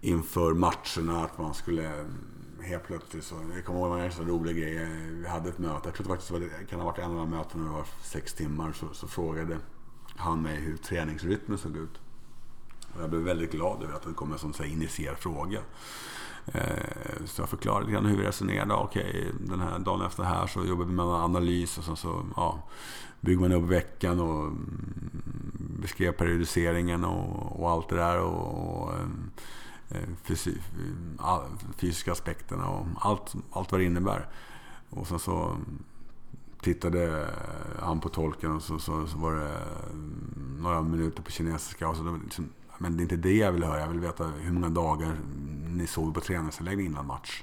inför matcherna att man skulle mm, helt plötsligt så, jag kommer ihåg en så rolig grej. Vi hade ett möte, jag tror det, faktiskt var, det kan ha varit en av de mötena, det var sex timmar, så, så frågade han mig hur träningsrytmen såg ut. Och jag blev väldigt glad över att det kom en sån initierad fråga. Eh, så jag förklarade lite hur vi resonerade. Okej, den här dagen efter här så jobbar vi med analys och sen så ja, bygger man upp veckan och mm, beskrev periodiseringen och, och allt det där. Och, och eh, eh, fysi, all, fysiska aspekterna och allt, allt vad det innebär. Och sen så tittade han på tolken och så, så, så var det mm, några minuter på kinesiska. Och så det liksom, men det är inte det jag vill höra. Jag vill veta hur många dagar ni sov på träningsanläggningen innan match.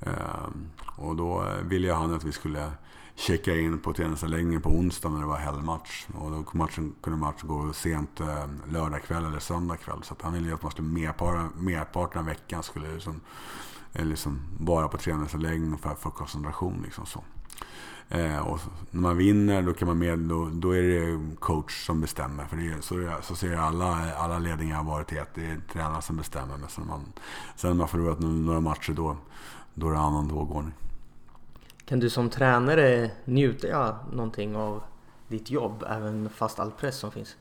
Ehm, och då ville jag han att vi skulle checka in på träningsanläggningen på onsdag när det var helgmatch. Och då matchen, kunde matchen gå sent eh, lördag lördagkväll eller söndagkväll. Så han ville att man skulle merparten, merparten av veckan skulle liksom, eh, liksom vara på träningsanläggningen för, för koncentration. Liksom så. Eh, och när man vinner då, kan man med, då, då är det coach som bestämmer. För det, så, så ser alla, alla ledningar har varit i att det är tränaren som bestämmer. Men sen, man, sen när man förlorat några matcher då, då är det annan tågordning. Kan du som tränare njuta någonting av ditt jobb, även fast all press som finns?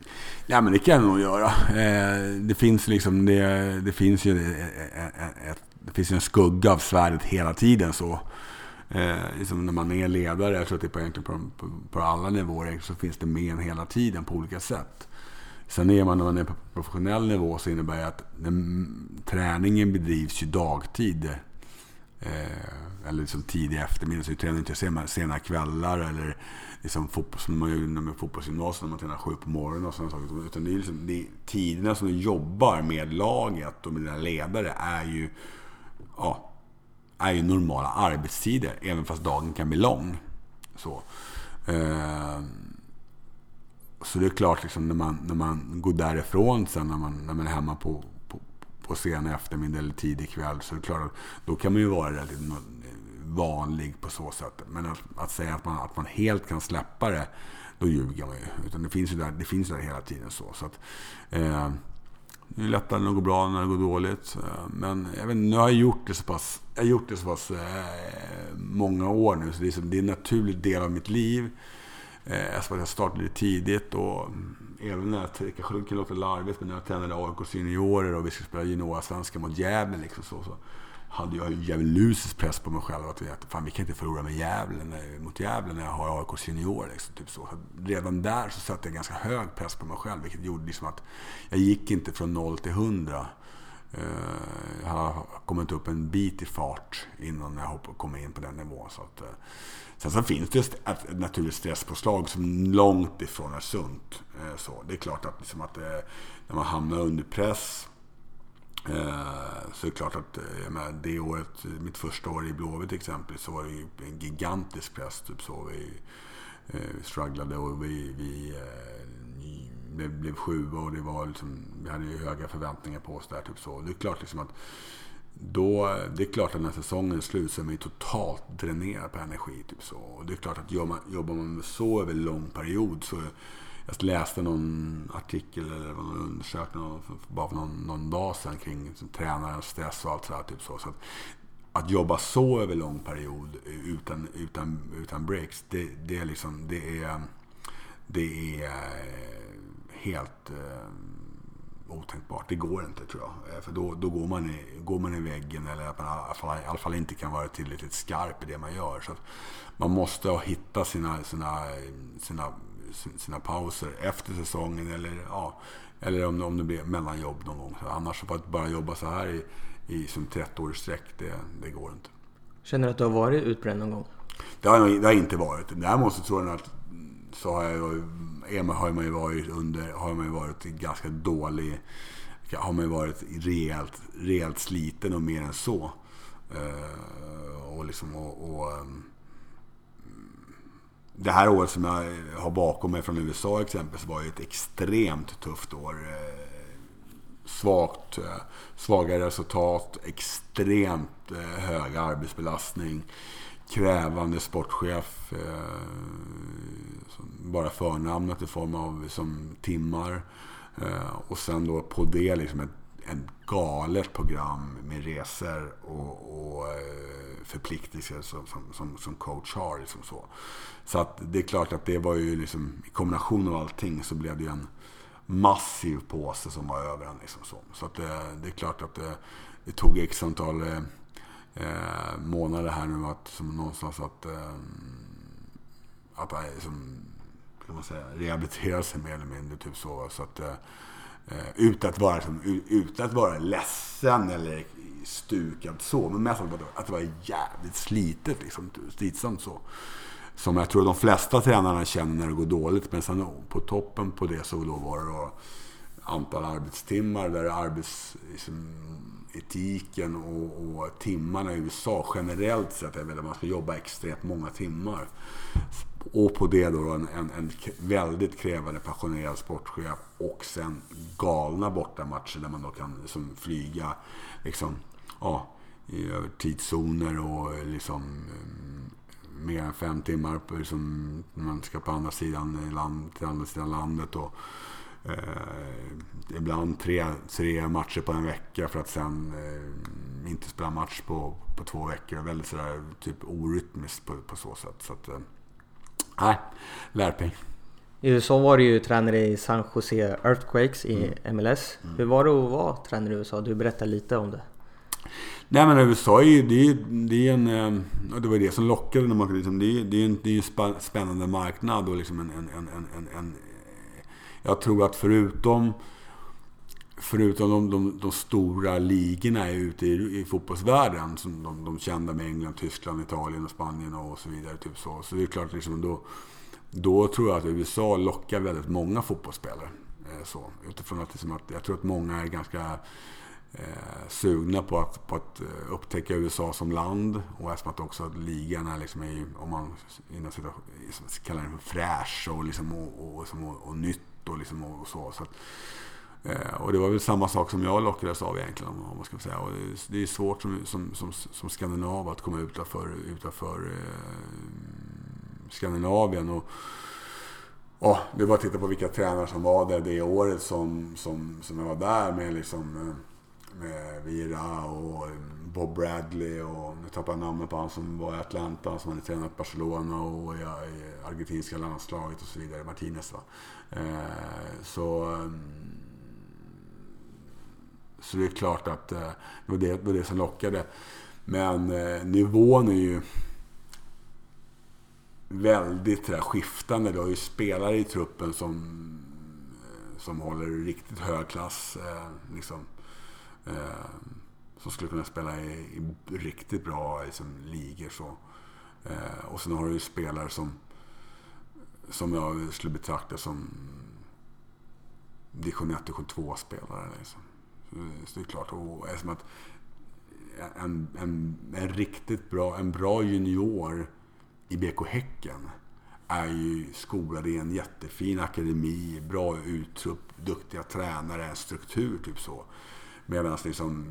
Ja, men det kan jag nog göra. Eh, det finns liksom, det, det finns ju ett, ett, det finns en skugga av svärdet hela tiden så. Eh, liksom när man är ledare, jag tror att det är på, egentligen på, på, på alla nivåer, så finns det med en hela tiden på olika sätt. Sen är man, när man är på professionell nivå så innebär det att den, träningen bedrivs ju dagtid. Eh, eller liksom tidig eftermiddag. Så är träningen inte sena, sena kvällar eller liksom fotboll, som man gör med fotbollsgymnasiet när man tränar sju på morgonen och sådana saker. Utan det är, liksom, det är tiderna som du jobbar med laget och med dina ledare är ju ja, är ju normala arbetstider, även fast dagen kan bli lång. Så, eh, så det är klart, liksom, när, man, när man går därifrån sen, när man, när man är hemma på, på, på sen eftermiddag eller tidig kväll, så är det klart att då kan man ju vara relativt vanlig på så sätt. Men att, att säga att man, att man helt kan släppa det, då ljuger man ju. Utan det finns ju där, det finns där hela tiden. så. så att, eh, det är lättare när det går bra än när det går dåligt. Ehm, men jag vet, nu har jag gjort det så pass, jag har gjort det så pass eh, många år nu. Så det är, som, det är en naturlig del av mitt liv. Eh, jag startade tidigt och även när jag, det kanske kan låta larvigt, men när jag tränade AIKs juniorer och vi skulle spela juniorsvenska mot Gävle liksom så, så hade jag ju djävulusisk press på mig själv att fan vi kan inte förlora med Gävle, mot Gävle när jag har AIKs juniorer. Liksom, typ så. så. redan där så satte jag ganska hög press på mig själv, vilket gjorde liksom att jag gick inte från 0 till 100. Eh, han jag har kommit upp en bit i fart innan jag kom in på den nivån. Så att, eh, sen så finns det ett naturligt stresspåslag som långt ifrån är sunt. Eh, så. Det är klart att, liksom att när man hamnar under press så det är klart att menar, det året, mitt första år i Blåvitt till exempel, så var det ju en gigantisk press. Typ så. Vi vi strugglade och vi, vi blev, blev sjua och det var liksom, vi hade ju höga förväntningar på oss där. Typ så. Det är klart liksom att då, det är klart att när säsongen är slut så är man ju totalt dränerad på energi. Typ så. Och det är klart att jobbar man, jobbar man så över en lång period så jag läste någon artikel eller någon undersökning bara för någon, någon dag sedan kring liksom, tränarens stress och allt sådär. Typ så. så att, att jobba så över lång period utan, utan, utan breaks, det, det, är liksom, det är, det är helt eh, otänkbart. Det går inte tror jag. Eh, för då, då går, man i, går man i väggen eller att man i alla, fall, i alla fall inte kan vara tillräckligt skarp i det man gör. Så man måste ha hittat sina, sina, sina sina pauser efter säsongen eller, ja, eller om, om det blir mellanjobb någon gång. Så annars att bara jobba så här i, i som 30 års sträck, det, det går inte. Känner du att du har varit utbränd någon gång? Det har, det har inte varit. Däremot så tror jag att så har, jag, har man ju varit under, har man ju varit ganska dålig, har man ju varit rejält, rejält sliten och mer än så. Eh, och liksom och, och ehm, det här året som jag har bakom mig från USA exempelvis var ju ett extremt tufft år. Eh, svagt, eh, svaga resultat, extremt hög arbetsbelastning krävande sportchef. Bara förnamnet i form av som timmar. Eh, och sen då på det liksom ett, ett galet program med resor och, och eh, förpliktelser som, som, som, som, coach har. Liksom så så att det är klart att det var ju liksom i kombination av allting så blev det en massiv påse som var över en. Liksom så så att det, det är klart att det, det tog x antal eh, månader här nu att som någonstans att, eh, att liksom, Typ, kan man säga, rehabilitera sig mer eller mindre. Typ så. så att, eh, eh, utan, att vara, liksom, utan att vara ledsen eller stukad så. Men mest att det var jävligt slitet. Liksom, slitsamt så. Som jag tror de flesta tränarna känner när det går dåligt. Men sen på toppen på det så då var det då antal arbetstimmar där arbets, liksom, etiken och, och timmarna i USA generellt sett är väl att man ska jobba extremt många timmar. Och på det då en, en, en väldigt krävande passionerad sportchef och sen galna bortamatcher där man då kan liksom, flyga liksom, ja, i över tidszoner och liksom mm, mer än fem timmar på, liksom, när man ska på andra sidan, land, till andra sidan landet. Och, Eh, ibland tre, tre matcher på en vecka för att sen eh, inte spela match på, på två veckor. Väldigt sådär typ orytmiskt på, på så sätt. Så att, eh, nej, lärpeng. I USA var du ju tränare i San Jose Earthquakes i mm. MLS. Mm. Hur var det att vara tränare i USA? Du berättade lite om det. Nej men USA är ju det är, det är en... Eh, det var det som lockade. När man, liksom, det, är, det, är en, det är en spännande marknad och liksom en, en, en, en, en jag tror att förutom Förutom de, de, de stora ligorna ute i, i fotbollsvärlden, som de, de kända med England, Tyskland, Italien och Spanien och så vidare. Typ så. så det är klart, liksom, då, då tror jag att USA lockar väldigt många fotbollsspelare. Eh, så, utifrån att, liksom, att jag tror att många är ganska eh, sugna på att, på att eh, upptäcka USA som land. Och eftersom att också att ligan är, liksom, är om man inom kallar den för fräsch och, liksom, och, och, och, och nytt och, liksom, och så. så att, Eh, och det var väl samma sak som jag lockades av egentligen. Om man ska säga. Och det, är svårt som, som, som, som skandinav att komma utanför, utanför eh, Skandinavien. Och, och det var att titta på vilka tränare som var där det året som, som, som jag var där med. Liksom, eh, med Vira och Bob Bradley och nu tappar jag namnet på han som var i Atlanta som hade tränat Barcelona och i, argentinska landslaget och så vidare. Martinez va. Eh, så, ehm, så det är klart att eh, det var det, det, var det som lockade. Men eh, nivån är ju väldigt där, skiftande. Du har ju spelare i truppen som, eh, som håller riktigt hög klass. Eh, liksom, eh, som skulle kunna spela i, i riktigt bra liksom, ligor. Så. och sen har du ju spelare som som jag skulle betrakta som division 1, och 2-spelare. Liksom. Eh, så, det är klart, och eftersom att en, en, en riktigt bra, en bra junior i BK Häcken är ju skolad i en jättefin akademi, bra uttrupp, duktiga tränare, struktur typ så. Medan liksom,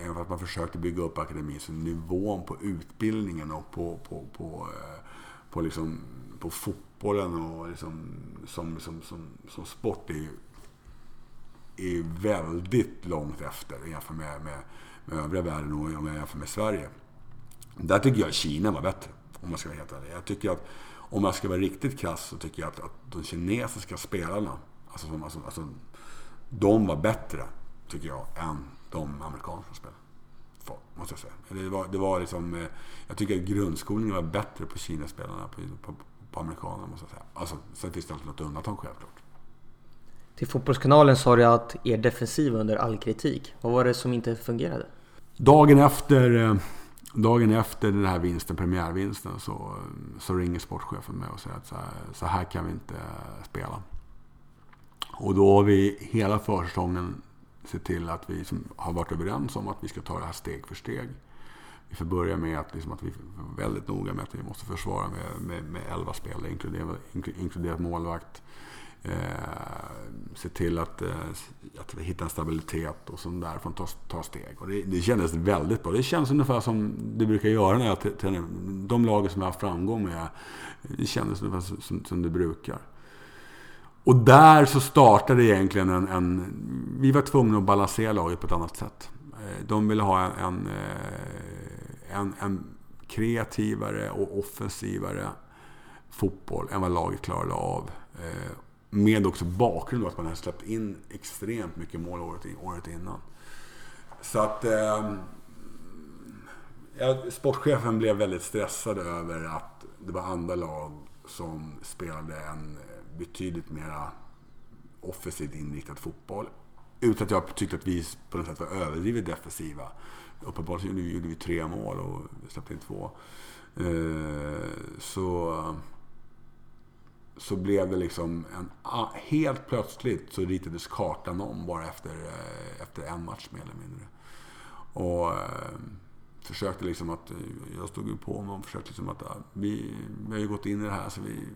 även fast man försökte bygga upp akademin så nivån på utbildningen och på, på, på, eh, på, liksom, på fotbollen och liksom, som, som, som, som sport är, är väldigt långt efter jämfört med, med, med övriga världen och om jag jämför med Sverige. Där tycker jag Kina var bättre, om man ska vara helt ärlig. Jag tycker att, om jag ska vara riktigt krass, så tycker jag att, att de kinesiska spelarna, alltså, som, alltså, alltså, de var bättre, tycker jag, än de amerikanska spelarna. Måste jag säga. Det var, det var liksom, eh, jag tycker att grundskolningen var bättre på Kinaspelarna på, på, på amerikanerna måste jag säga. Alltså, sen finns det alltid något undantag självklart. Till Fotbollskanalen sa du att er defensiv under all kritik. Vad var det som inte fungerade? Dagen efter, eh, dagen efter den här vinsten, premiärvinsten, så, eh, så ringer sportchefen mig och säger att så här, så här kan vi inte eh, spela. Och då har vi hela försäsongen sett till att vi har varit överens om att vi ska ta det här steg för steg. Vi får börja med att, liksom, att vi är väldigt noga med att vi måste försvara med, med, med 11 spelare, inkluderat, inkluderat målvakt. Eh, se till att, eh, att hitta en stabilitet och sånt där för att ta, ta steg. Och det, det kändes väldigt bra. Det känns ungefär som det brukar göra när jag tränar. De lagen som jag har haft framgång med, det kändes ungefär som, som det brukar. Och där så startade egentligen en, en... Vi var tvungna att balansera laget på ett annat sätt. Eh, de ville ha en, en, eh, en, en kreativare och offensivare fotboll än vad laget klarade av. Eh, med också bakgrund att man hade släppt in extremt mycket mål året, året innan. Så att... Eh, sportchefen blev väldigt stressad över att det var andra lag som spelade en betydligt mer offensivt inriktad fotboll. Utan att jag tyckte att vi på något sätt var överdrivet defensiva. Uppenbarligen gjorde vi tre mål och släppte in två. Eh, så, så blev det liksom en... Ah, helt plötsligt så ritades kartan om bara efter, eh, efter en match mer eller mindre. Och eh, försökte liksom att... Eh, jag stod ju på honom och försökte liksom att ah, vi, vi har ju gått in i det här så vi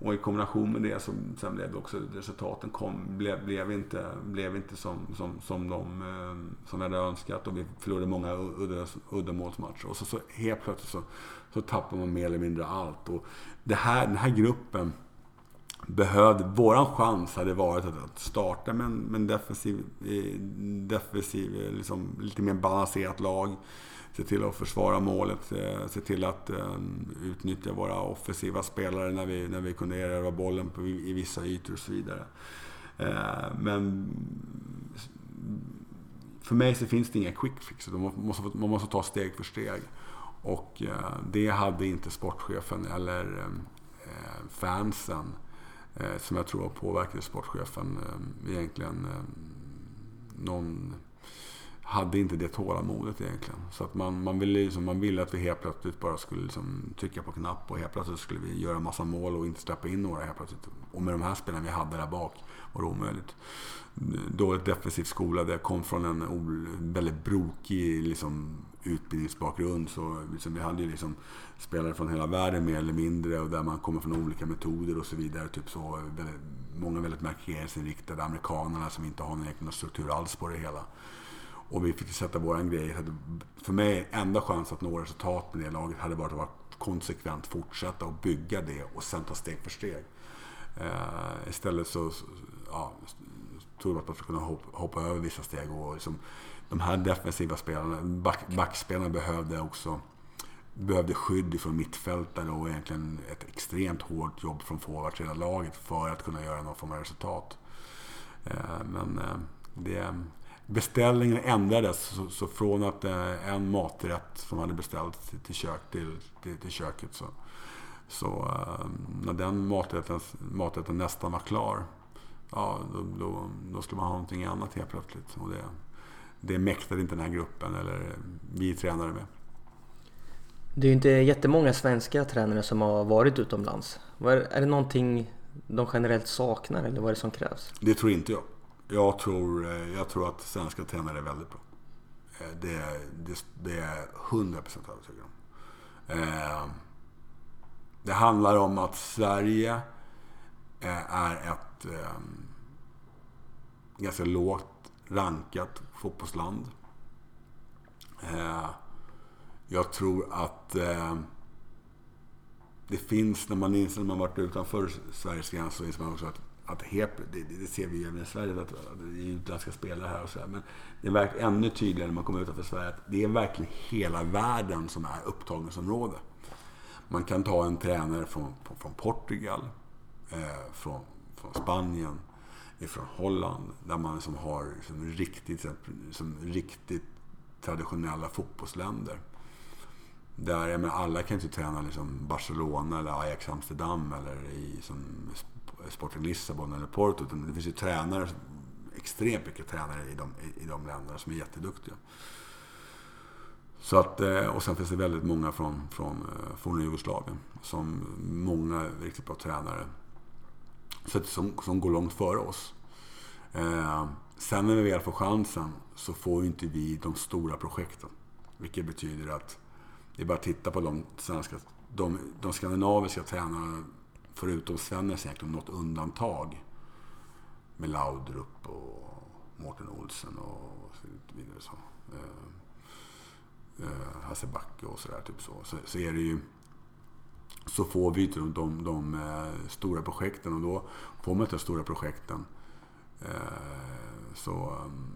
och i kombination med det så sen blev det också resultaten kom, blev, blev inte, blev inte som, som, som de som hade önskat och vi förlorade många udda, uddamålsmatcher. Och så, så helt plötsligt så, så tappar man mer eller mindre allt. Och det här, den här gruppen behövde, våran chans hade varit att starta med en, med en defensiv, defensiv eh, liksom, lite mer balanserat lag se till att försvara målet, eh, se till att um, utnyttja våra offensiva spelare när vi, när vi kunde erövra bollen på, i vissa ytor och så vidare. Uh, men för mig så finns det inga quick fix. Man måste, man måste ta steg för steg. Och eh, det hade inte sportchefen eller eh, fansen eh, som jag tror påverkade sportchefen egentligen någon hade inte det tålamodet egentligen. Så att man, man, ville, liksom, man ville att vi helt plötsligt bara skulle liksom trycka på knapp och helt plötsligt skulle vi göra massa mål och inte släppa in några helt plötsligt. Och med de här spelarna vi hade där bak var det omöjligt. Dåligt defensivt skolade, jag kom från en väldigt brokig liksom, utbildningsbakgrund. Så liksom, vi hade ju liksom spelare från hela världen mer eller mindre och där man kommer från olika metoder och så vidare. Typ så, väldigt, många väldigt markeringsinriktade amerikanerna som inte har någon struktur alls på det hela. Och vi fick sätta våran grej. För mig, enda chans att nå resultat med det laget hade varit att konsekvent fortsätta och bygga det och sen ta steg för steg. Uh, istället så ja, tror jag att man skulle kunna hoppa, hoppa över vissa steg. Och liksom, de här defensiva spelarna, back, backspelarna behövde också behövde skydd från mittfältare och egentligen ett extremt hårt jobb från forwards hela laget för att kunna göra någon form av resultat. Eh, men eh, det, beställningen ändrades. Så, från att eh, en maträtt som hade beställts till, kök, till, till, till köket så, så när den maträtten, maträtten nästan var klar ja, då, då, då skulle man ha någonting annat helt plötsligt. Och det, det mäktade inte den här gruppen eller vi tränare med. Det är ju inte jättemånga svenska tränare som har varit utomlands. Är det någonting de generellt saknar eller vad är det som krävs? Det tror inte jag. Jag tror, eh, jag tror att svenska tränare är väldigt bra. Eh, det, det, det är 100% övertygad om. Eh, det handlar om att Sverige är ett ganska lågt rankat fotbollsland. Eh, jag tror att eh, det finns, när man inser när man varit utanför Sveriges gräns, så inser man också att att HEP, det, det ser vi även i Sverige, att det är utländska spelare här och så här, Men det är ännu tydligare när man kommer utanför Sverige att det är verkligen hela världen som är upptagningsområde. Man kan ta en tränare från, från Portugal, eh, från, från Spanien, ifrån Holland, där man liksom har som riktigt, som riktigt traditionella fotbollsländer. Där, jag menar, alla kan inte träna liksom Barcelona eller Ajax Amsterdam eller i som Sporting Lissabon eller Porto. Utan det finns ju tränare, extremt mycket tränare i de, i de länderna som är jätteduktiga. Så att, eh, och sen finns det väldigt många från, från eh, forna Jugoslavien. Som många riktigt bra tränare. Så som, som går långt före oss. Eh, sen när vi väl får chansen så får inte vi de stora projekten. Vilket betyder att det är bara att titta på de svenska, de, de skandinaviska tränarna förutom Svennes egentligen något undantag. Med Laudrup och Mårten Olsen och så vidare. Så. Eh, eh, Hasse Backe och sådär. Typ så. så. Så, är det ju så får vi de, de, de eh, stora projekten och då får man inte de stora projekten eh, så mm,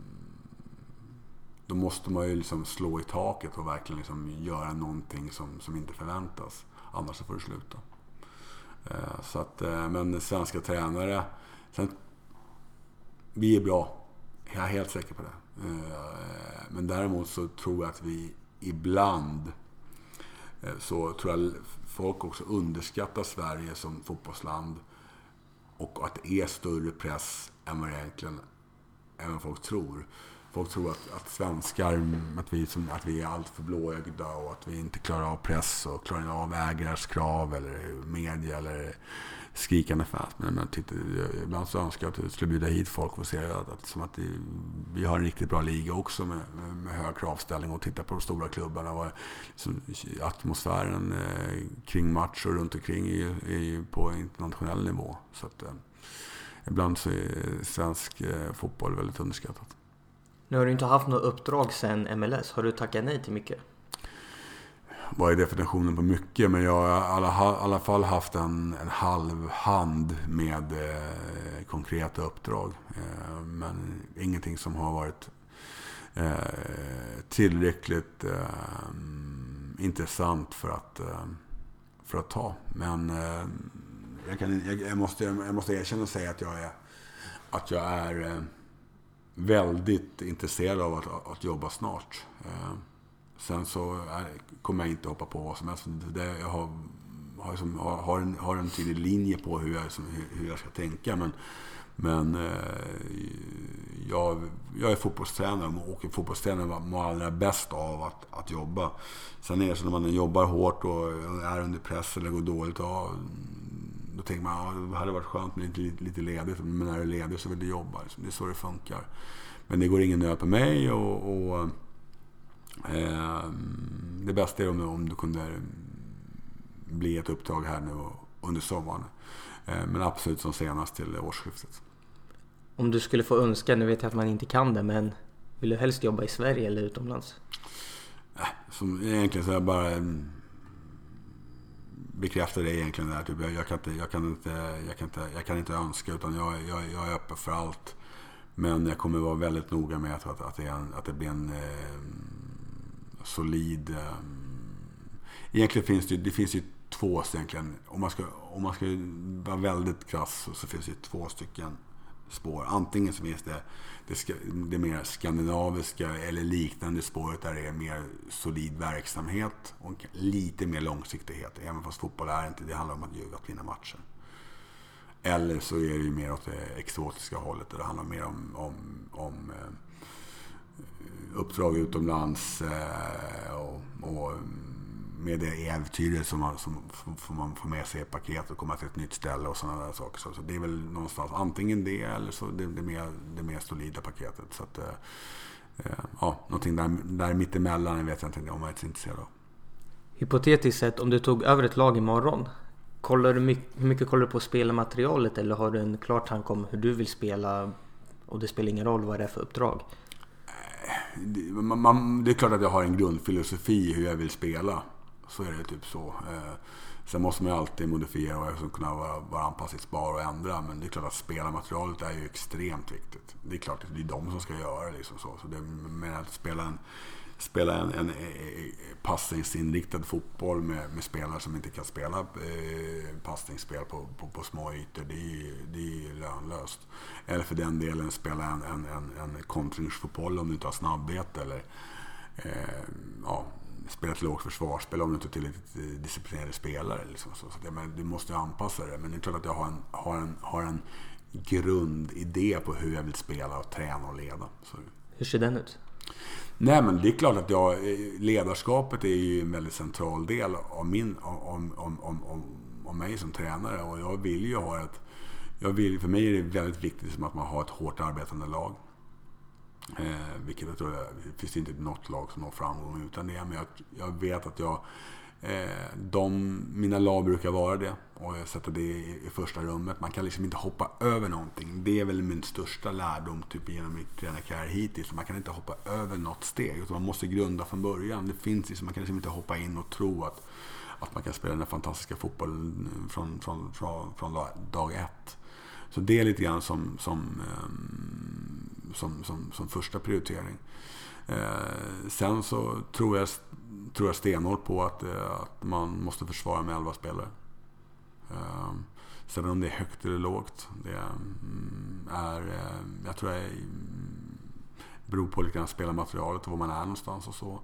då måste man ju liksom slå i taket och verkligen liksom göra någonting som, som inte förväntas. Annars så får det sluta. Eh, så att, men svenska tränare. Sen, vi är bra. Jag är helt säker på det. Men däremot så tror jag att vi ibland så tror jag folk också underskattar Sverige som fotbollsland. Och att det är större press än vad egentligen än vad folk tror. Folk tror att, att svenskar, att vi, som, att vi är alltför blåögda och att vi inte klarar av press och klarar av ägares krav eller media eller skrikande fans. Men, men titta, ibland så önskar jag att jag skulle bjuda hit folk och se att, att, som att det, vi har en riktigt bra liga också med, med, med hög kravställning och titta på de stora klubbarna. Och, liksom, atmosfären eh, kring match och runt omkring är, är ju på internationell nivå. Så att, eh, ibland så är svensk eh, fotboll väldigt underskattat. Nu har du inte haft något uppdrag sen MLS. Har du tackat nej till mycket? Vad är definitionen på mycket? Men jag har i alla, alla fall haft en, en halv hand med eh, konkreta uppdrag. Eh, men ingenting som har varit eh, tillräckligt eh, intressant för att, eh, för att ta. Men eh, jag, kan, jag, jag, måste, jag måste erkänna och säga att jag är, att jag är eh, väldigt intresserad av att, att jobba snart. Eh, Sen så är, kommer jag inte hoppa på vad som helst. Det, jag har, har, som, har, en, har en tydlig linje på hur jag, som, hur jag ska tänka. Men, men eh, jag, jag är fotbollstränare och fotbollstränare mår allra bäst av att, att jobba. Sen är det så när man jobbar hårt och är under press eller går dåligt. Ja, då tänker man att ja, det hade varit skönt med lite, lite ledigt. Men när du är ledig så vill du jobba. Liksom. Det är så det funkar. Men det går ingen nöd på mig. och, och det bästa är om, om du kunde bli ett uppdrag här nu under sommaren. Eh, men absolut som senast till årsskiftet. Om du skulle få önska, nu vet jag att man inte kan det, men vill du helst jobba i Sverige eller utomlands? Äh, som, egentligen så jag bara bekräftar det egentligen där. Typ, jag, kan inte, jag, kan inte, jag, kan inte, jag kan inte önska utan jag, jag, jag är öppen för allt. Men jag kommer vara väldigt noga med att, att, att, det, att det blir en eh, solid... Ehm, egentligen finns det, det finns ju två egentligen. Om man ska, om man ska vara väldigt krass så, finns det två stycken spår. Antingen så finns det det, det mer skandinaviska eller liknande spåret där det är mer solid verksamhet och lite mer långsiktighet. Även fast fotboll är inte, det handlar om att, att vinna matcher. Eller så är det ju mer åt det exotiska hållet där det handlar mer om, om, om eh, uppdrag utomlands eh, och, och med det äventyret som man, som, som man får med sig i paket och komma till ett nytt ställe och sådana där saker. Så, så det är väl någonstans antingen det eller så det, det, mer, det mer solida paketet. Så att, eh, eh ja, någonting där, där mittemellan vet jag inte om jag är intresserad av. Hypotetiskt sett, om du tog över ett lag imorgon. Kollar du mycket, hur mycket kollar du på spelarmaterialet eller har du en klar tanke om hur du vill spela och det spelar ingen roll vad det är för uppdrag? Det, man, man, det är klart att jag har en grundfilosofi i hur jag vill spela. Så är det typ så. Eh, sen måste man ju alltid modifiera och liksom kunna vara, vara anpassningsbar och ändra. Men det är klart att spelarmaterialet är ju extremt viktigt. Det är klart att det är de som ska göra det. Liksom så. så det, men att spela en, spela en, en, eh, passningsinriktad fotboll med, med, spelare som inte kan spela eh, passningsspel på, på, på, små ytor, det är, det är lönlöst. Eller för den delen spela en, en, en, en kontringsfotboll om du inte har snabbhet eller eh, ja, spela ett lågt försvarsspel om du inte är tillräckligt eh, disciplinerade spelare. Liksom. Så, så det, men du måste anpassa det. Men det är klart att jag har en, har en, har en grundidé på hur jag vill spela och träna och leda. Så. Hur ser den ut? Nej, men det är klart att jag, eh, ledarskapet är ju en väldigt central del av, min, om, om, om, om, om mig som tränare. Och jag vill ju ha ett... Jag vill, för mig är det väldigt viktigt som att man har ett hårt arbetande lag. Eh, vilket jag tror, det finns inte något lag som når framgång utan det. Men jag, jag vet att jag Eh, de, mina lag brukar vara det och jag sätter det i, första rummet. Man kan liksom inte hoppa över någonting. Det är väl min största lärdom typ, genom min tränarkarriär hittills. Man kan inte hoppa över något steg utan man måste grunda från början. Det finns liksom, man kan liksom inte hoppa in och tro att, att man kan spela den här fantastiska fotbollen eh, från, från, från, från dag ett. Så det är lite grann som, som, ehm, som, som, som första prioritering. Eh, sen så tror jag, tror jag stenhårt på att, eh, att man måste försvara med 11 spelare. Ehm, Sen om det är högt eller lågt, det mm, är, eh, jag tror det mm, beror på lite grann spelarmaterialet och var man är någonstans och så.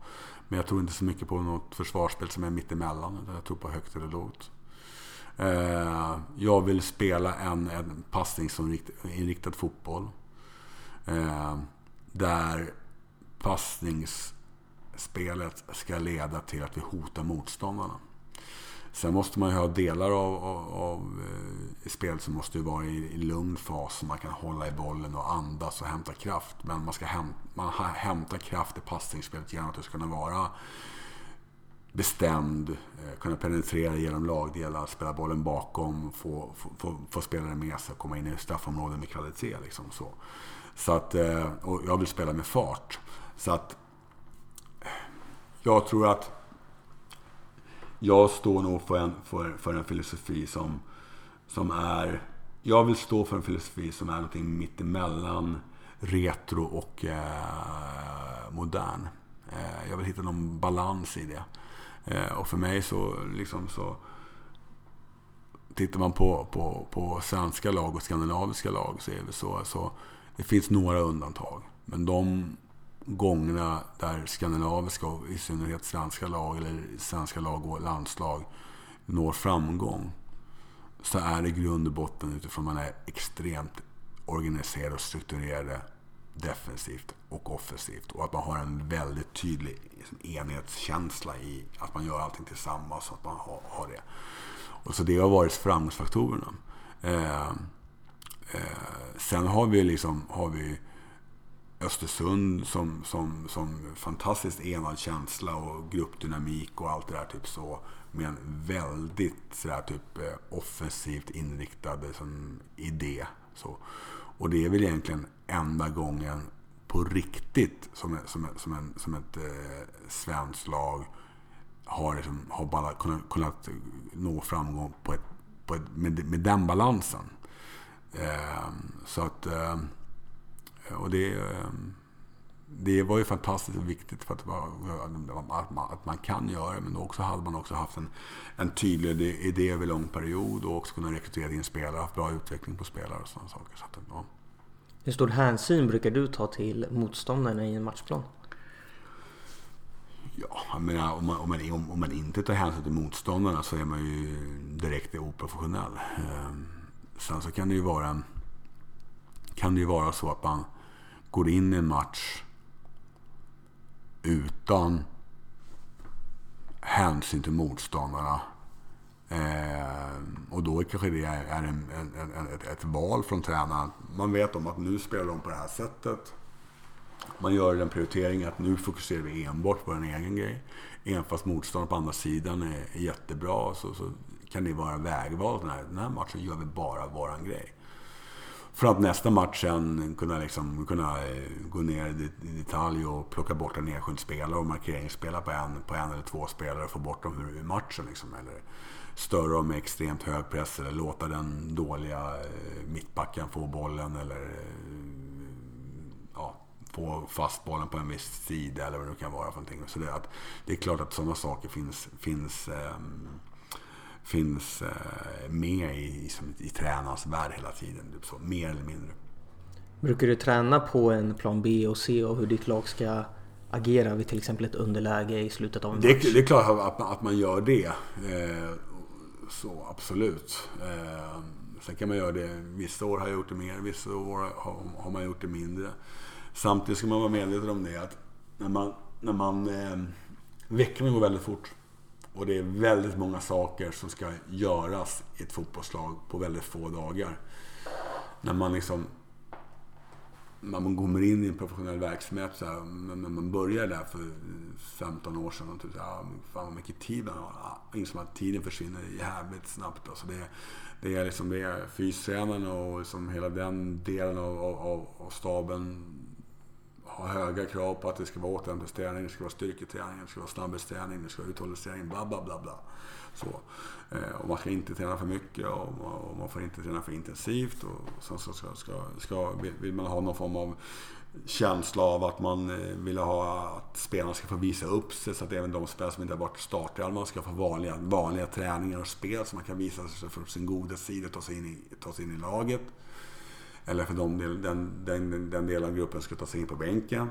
Men jag tror inte så mycket på något försvarsspel som är mittemellan. Jag tror på högt eller lågt. Ehm, jag vill spela en, en passningsinriktad fotboll. Ehm, där passnings spelet ska leda till att vi hotar motståndarna. Sen måste man ju ha delar av, av, av eh, spelet som måste vara i, i lugn fas. Så man kan hålla i bollen och andas och hämta kraft. Men man ska häm, man hämta kraft i passningsspelet genom att du ska kunna vara bestämd, eh, kunna penetrera genom lagdelar, spela bollen bakom, få, få, få, få spelare med sig och komma in i straffområden med kvalitet. Liksom så. Så att, eh, och jag vill spela med fart. Så att jag tror att jag står nog för en, för, för en filosofi som, som är... Jag vill stå för en filosofi som är någonting mittemellan retro och eh, modern. Eh, jag vill hitta någon balans i det. Eh, och för mig så, liksom så... Tittar man på, på, på svenska lag och skandinaviska lag så är det så. så det finns några undantag. Men de gångerna där skandinaviska och i synnerhet svenska lag eller svenska lag och landslag når framgång så är det i grund och botten utifrån att man är extremt organiserad och strukturerad defensivt och offensivt. Och att man har en väldigt tydlig liksom, enhetskänsla i att man gör allting tillsammans. Och att man har, har det. Och så det har varit framgångsfaktorerna. Eh, eh, sen har vi liksom har vi Östersund som, som, som fantastiskt enad känsla och gruppdynamik och allt det där. Typ så, med en väldigt sådär, typ, eh, offensivt inriktad som, idé. Så. Och det är väl egentligen enda gången på riktigt som, eh, som, eh, som, en, som ett eh, svenskt lag har, liksom, har bara kunnat, kunnat nå framgång på ett, på ett, med, med den balansen. Eh, så att... Eh, och det, ehm, det var ju fantastiskt viktigt för att, att, man, att man kan göra det. Men då också hade man också haft en, en tydlig idé över lång period och också kunnat rekrytera in spelare, haft bra utveckling på spelare och sådana saker. Så att, ja. Hur stor hänsyn brukar du ta till motståndarna i en matchplan? Ja, jag menar, om, man, om, man, om man inte tar hänsyn till motståndarna så är man ju direkt oprofessionell. Ehm, sen så kan det ju vara, kan det ju vara så att man går in i en match utan hänsyn till motståndarna. Eh, och då kanske det är, är en, en, en, ett, ett, val från tränaren. Man vet om att nu spelar de på det här sättet. Man gör den prioriteringen att nu fokuserar vi enbart på en egen grej. Även fast motståndaren på andra sidan är, jättebra så, så kan det vara vägval. Den här, den här matchen gör vi bara våran grej. För att nästa match sen kunna, liksom, kunna eh, gå ner i detalj och plocka bort en enskild spelare och markeringsspela på en, på en eller två spelare och få bort dem ur matchen. Liksom. Eller störa dem med extremt hög press eller låta den dåliga eh, mittbacken få bollen eller eh, ja, få fast bollen på en viss sida eller vad det kan vara för någonting. Så det, att, det är klart att sådana saker finns, finns um, finns eh, med i, som, i tränarens värld hela tiden. Typ så, mer eller mindre. Brukar du träna på en plan B och C och hur ditt lag ska agera vid till exempel ett underläge i slutet av en match? Det, det är klart att man, att man gör det. Eh, så absolut. Eh, sen kan man göra det. Vissa år har jag gjort det mer, vissa år har, har man gjort det mindre. Samtidigt ska man vara medveten om det att när man, när man eh, veckorna går väldigt fort. Och det är väldigt många saker som ska göras i ett fotbollslag på väldigt få dagar. När man liksom när man kommer in i en professionell verksamhet, så här, när man börjar där för 15 år sedan och typ, ja, ah, fan vad mycket tid man har. Liksom att tiden försvinner jävligt snabbt. Alltså det, det är liksom det är fystränarna och liksom hela den delen av, av, av staben har höga krav på att det ska vara återhämtningsträning, det ska vara styrketräning, det ska vara snabbhetsträning, det ska vara uthållighetsträning, bla bla bla. bla. Så. Eh, och man ska inte träna för mycket och man får inte träna för intensivt. Och sen så ska, ska, ska, vill man ha någon form av känsla av att man eh, vill ha att spelarna ska få visa upp sig så att även de spelare som inte har varit startelvan ska få vanliga, vanliga träningar och spel så man kan visa sig från sin goda sida och ta sig in i, ta sig in i laget. Eller för de, den, den, den delen av gruppen ska ta sig in på bänken.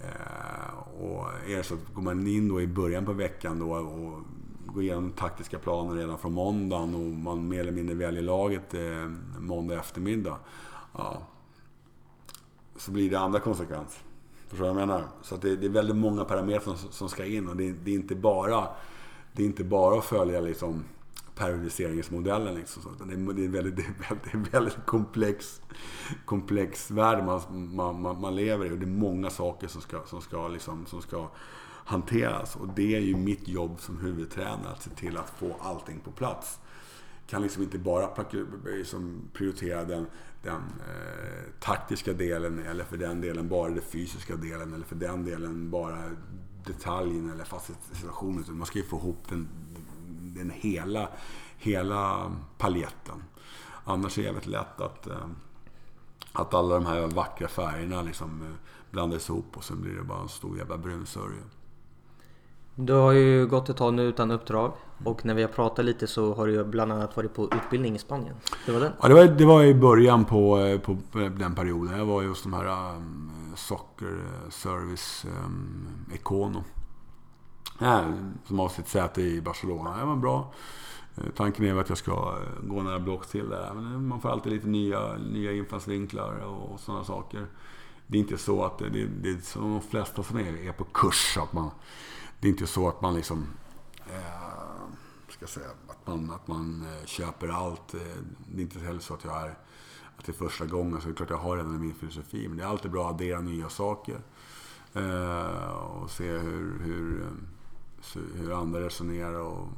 Eh, och är det så att går man in då i början på veckan då och går igenom taktiska planer redan från måndagen och man mer eller mindre väljer laget eh, måndag eftermiddag. Ja, så blir det andra konsekvenser. Förstår du vad jag menar? Så det, det, är väldigt många parametrar som, som ska in och det, det, är inte bara, det är inte bara att följa liksom periodiseringsmodellen. Liksom. Så det, är, det, är väldigt, det är väldigt, det är väldigt komplex, komplex värld man, man, man, man, lever i och det är många saker som ska, som ska, liksom, som ska hanteras. Och det är ju mitt jobb som huvudtränare att se till att få allting på plats. Kan liksom inte bara liksom prioritera den, den eh, taktiska delen eller för den delen bara den fysiska delen eller för den delen bara detaljen eller facilitationen. Man ska ju få ihop den, den hela, hela paletten. Annars är det väldigt lätt att, eh, att alla de här vackra färgerna liksom eh, blandas ihop och sen blir det bara en stor jävla brunsörja. Du har ju gått ett tag nu utan uppdrag och när vi har pratat lite så har du bland annat varit på utbildning i Spanien. Det var den? Ja, det var, det var i början på, eh, på den perioden. Jag var just de här um, Soccer Service um, Econo. Som har sitt säte i Barcelona. Det var bra. Eh, tanken är att jag ska eh, gå några block till där. Men eh, man får alltid lite nya, nya infallsvinklar och sådana saker. Det är inte så att det, det, det är som de flesta som är, är på kurs. Att man, det är inte så att man liksom... Eh, ska säga, att man, att man köper allt. Det är inte heller så att jag är... Att det är första gången, så det är klart jag har redan min filosofi. Men det är alltid bra att addera nya saker. Eh, och se hur, hur, hur andra resonerar och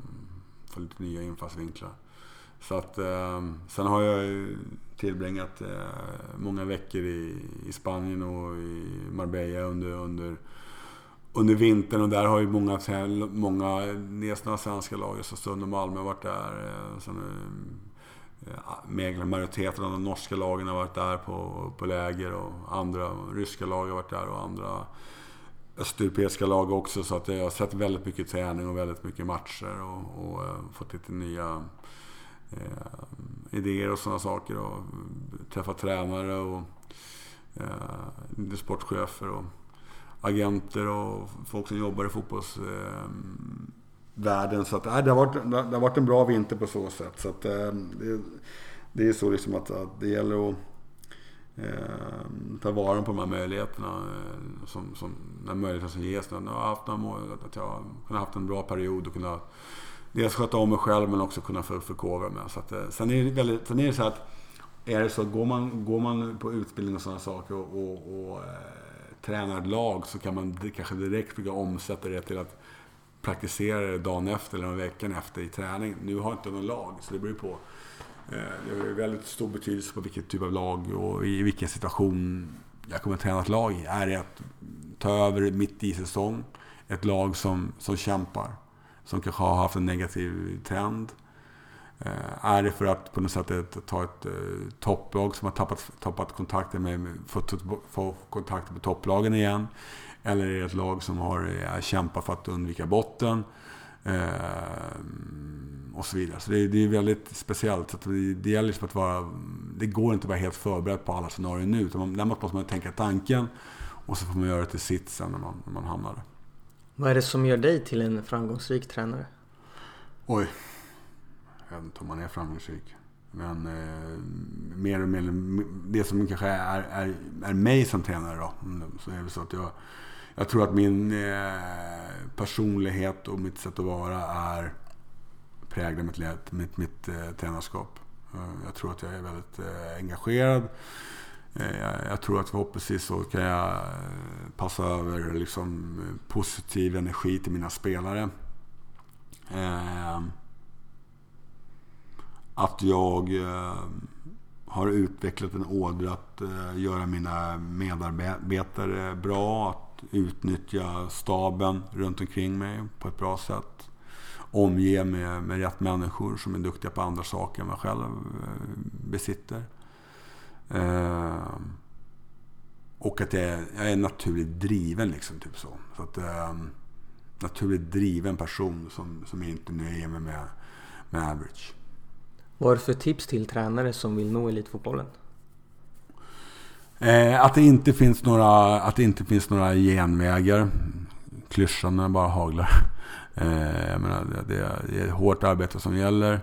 få lite nya infallsvinklar. Så att, eh, sen har jag tillbringat eh, många veckor i, i Spanien och i Marbella under, under under vintern och där har ju många, många nästan svenska lag, alltså Östersund och Malmö har varit där. Eh, sen, eh, majoriteten av de norska lagen har varit där på, på läger och andra ryska lag har varit där och andra östeuropeiska lag också. Så att jag har sett väldigt mycket träning och väldigt mycket matcher och, och eh, fått lite nya eh, idéer och sådana saker. Och träffat tränare och eh, sportchefer. Och, agenter och folk som jobbar i fotbollsvärlden. Eh, så att, eh, det, har varit, det har varit en bra vinter på så sätt. Så att, eh, det, det är så liksom att, att det gäller att eh, ta vara på de här möjligheterna. Eh, som, som, när möjligheterna som ges. Jag har haft några, att jag har kunnat haft en bra period och kunnat dels sköta om mig själv men också kunna för, förkovra mig. Så att, eh, sen, är det väldigt, sen är det så att är det så att går man, går man på utbildning och sådana saker och, och, och eh, tränar ett lag så kan man kanske direkt försöka omsätta det till att praktisera det dagen efter eller veckan efter i träning. Nu har jag inte någon lag, så det beror på. Eh, det har väldigt stor betydelse på vilket typ av lag och i vilken situation jag kommer att träna ett lag i. Är det att ta över mitt i säsong, ett lag som, som kämpar, som kanske har haft en negativ trend, eh, är det för att på något sätt ta ett eh, topplag som har tappat, tappat kontakten med, fått få kontakt med topplagen igen? Eller är det ett lag som har kämpat för att undvika botten? Och så vidare. Så det, det är väldigt speciellt. Så det, det gäller liksom att vara... Det går inte att vara helt förberedd på alla scenarier nu. Utan man, där måste man tänka tanken och så får man göra det till sitt sen när man, när man hamnar där. Vad är det som gör dig till en framgångsrik tränare? Oj. Jag vet inte om man är framgångsrik. Men eh, mer och mer, det som kanske är, är, är mig som tränare då. Så är det så att jag, jag tror att min eh, personlighet och mitt sätt att vara är präglar mitt, mitt, mitt eh, tränarskap. Eh, jag tror att jag är väldigt eh, engagerad. Eh, jag tror att förhoppningsvis så kan jag eh, passa över liksom positiv energi till mina spelare. Eh, att jag eh, har utvecklat en ådra att göra mina medarbetare bra. Att utnyttja staben runt omkring mig på ett bra sätt omge med, med rätt människor som är duktiga på andra saker än man själv besitter. Eh, och att jag är, jag är naturligt driven liksom. Typ så. så att, eh, naturligt driven person som, som inte nöjer mig med, med average. Vad har du för tips till tränare som vill nå elitfotbollen? Eh, att, det inte finns några, att det inte finns några genvägar. Klyschan bara haglar. Eh, jag menar, det, är hårt arbete som gäller.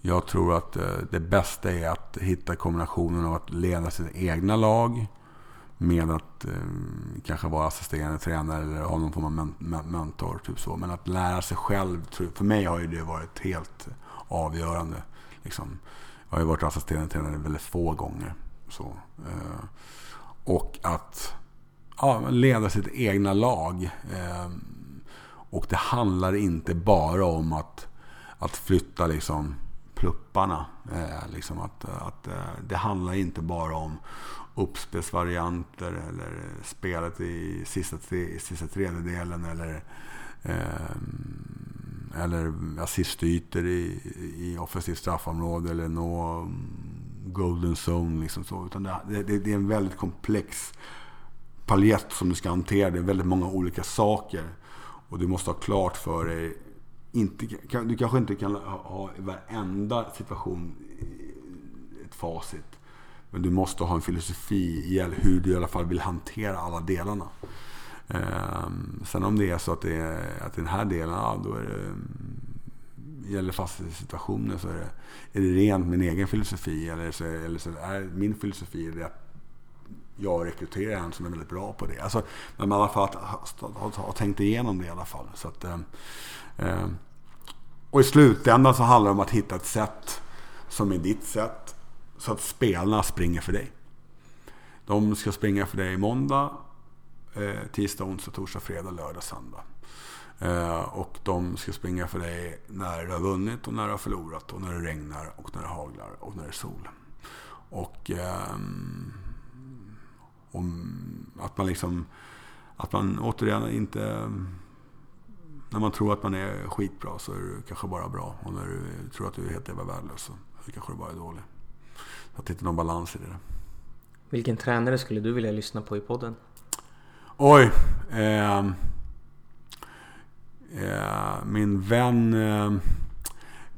Jag tror att eh, det bästa är att hitta kombinationen av att leda sitt egna lag med att eh, kanske vara assisterande tränare eller ha någon form av mentor. Typ så. Men att lära sig själv, för mig har ju det varit helt avgörande. Liksom. Jag har ju varit assisterande tränare väldigt få gånger. Så, eh, och att ja, leda sitt egna lag. Eh, och det handlar inte bara om att, att flytta liksom plupparna. Eh, liksom att, att, eh, det handlar inte bara om uppspelsvarianter eller spelet i sista, i sista tredjedelen eller, eh, eller assistytor i, i offensivt straffområde eller nå mm, golden zone. Liksom så. Utan det, det, det är en väldigt komplex palett som du ska hantera. Det är väldigt många olika saker. Och du måste ha klart för dig inte, du kanske inte kan ha i varenda situation ett facit. Men du måste ha en filosofi i hur du i alla fall vill hantera alla delarna. Ehm, sen om det är så att det är att den här delen, ja, då är det, mm, gäller fastighetssituationer. så är det, är det rent min egen filosofi. Eller så, eller så är min filosofi det jag rekryterar en som är väldigt bra på det. Alltså, men i alla fall att ha, tänkt igenom det i alla fall. Så att, eh, eh, och i slutändan så handlar det om att hitta ett sätt som är ditt sätt. Så att spelarna springer för dig. De ska springa för dig måndag, eh, tisdag, onsdag, torsdag, fredag, lördag, söndag. Eh, och de ska springa för dig när du har vunnit och när du har förlorat och när det regnar och när det haglar och när det är sol. Och, eh, om, att man liksom, att man återigen inte när man tror att man är skitbra så är du kanske bara bra. Och när du tror att du är helt jävla värdelös så kanske du bara är dålig. Så att det inte är någon balans i det. Vilken tränare skulle du vilja lyssna på i podden? Oj! Eh, eh, min vän eh,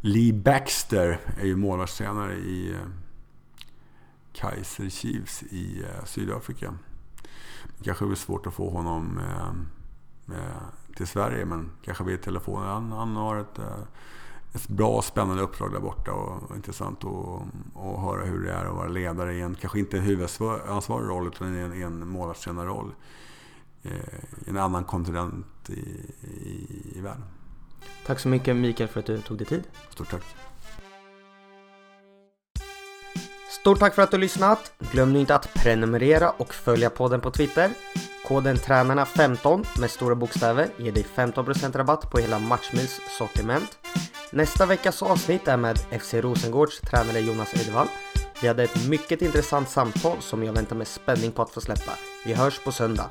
Lee Baxter är ju målvaktstränare i eh, Kaiser Chiefs i eh, Sydafrika. Det kanske blir svårt att få honom eh, till Sverige. Men kanske via telefon. Han, han har ett, eh, ett bra spännande uppdrag där borta och intressant att, att höra hur det är att vara ledare i en, kanske inte huvudansvarig roll utan i en, en målvaktstränarroll. Eh, I en annan kontinent i, i, i världen. Tack så mycket Mikael för att du tog dig tid. Stort tack. Stort tack för att du lyssnat. Glöm nu inte att prenumerera och följa podden på Twitter. Koden tränarna15 med stora bokstäver ger dig 15% rabatt på hela Matchmils sortiment. Nästa veckas avsnitt är med FC Rosengårds tränare Jonas Edvall. Vi hade ett mycket intressant samtal som jag väntar med spänning på att få släppa. Vi hörs på söndag.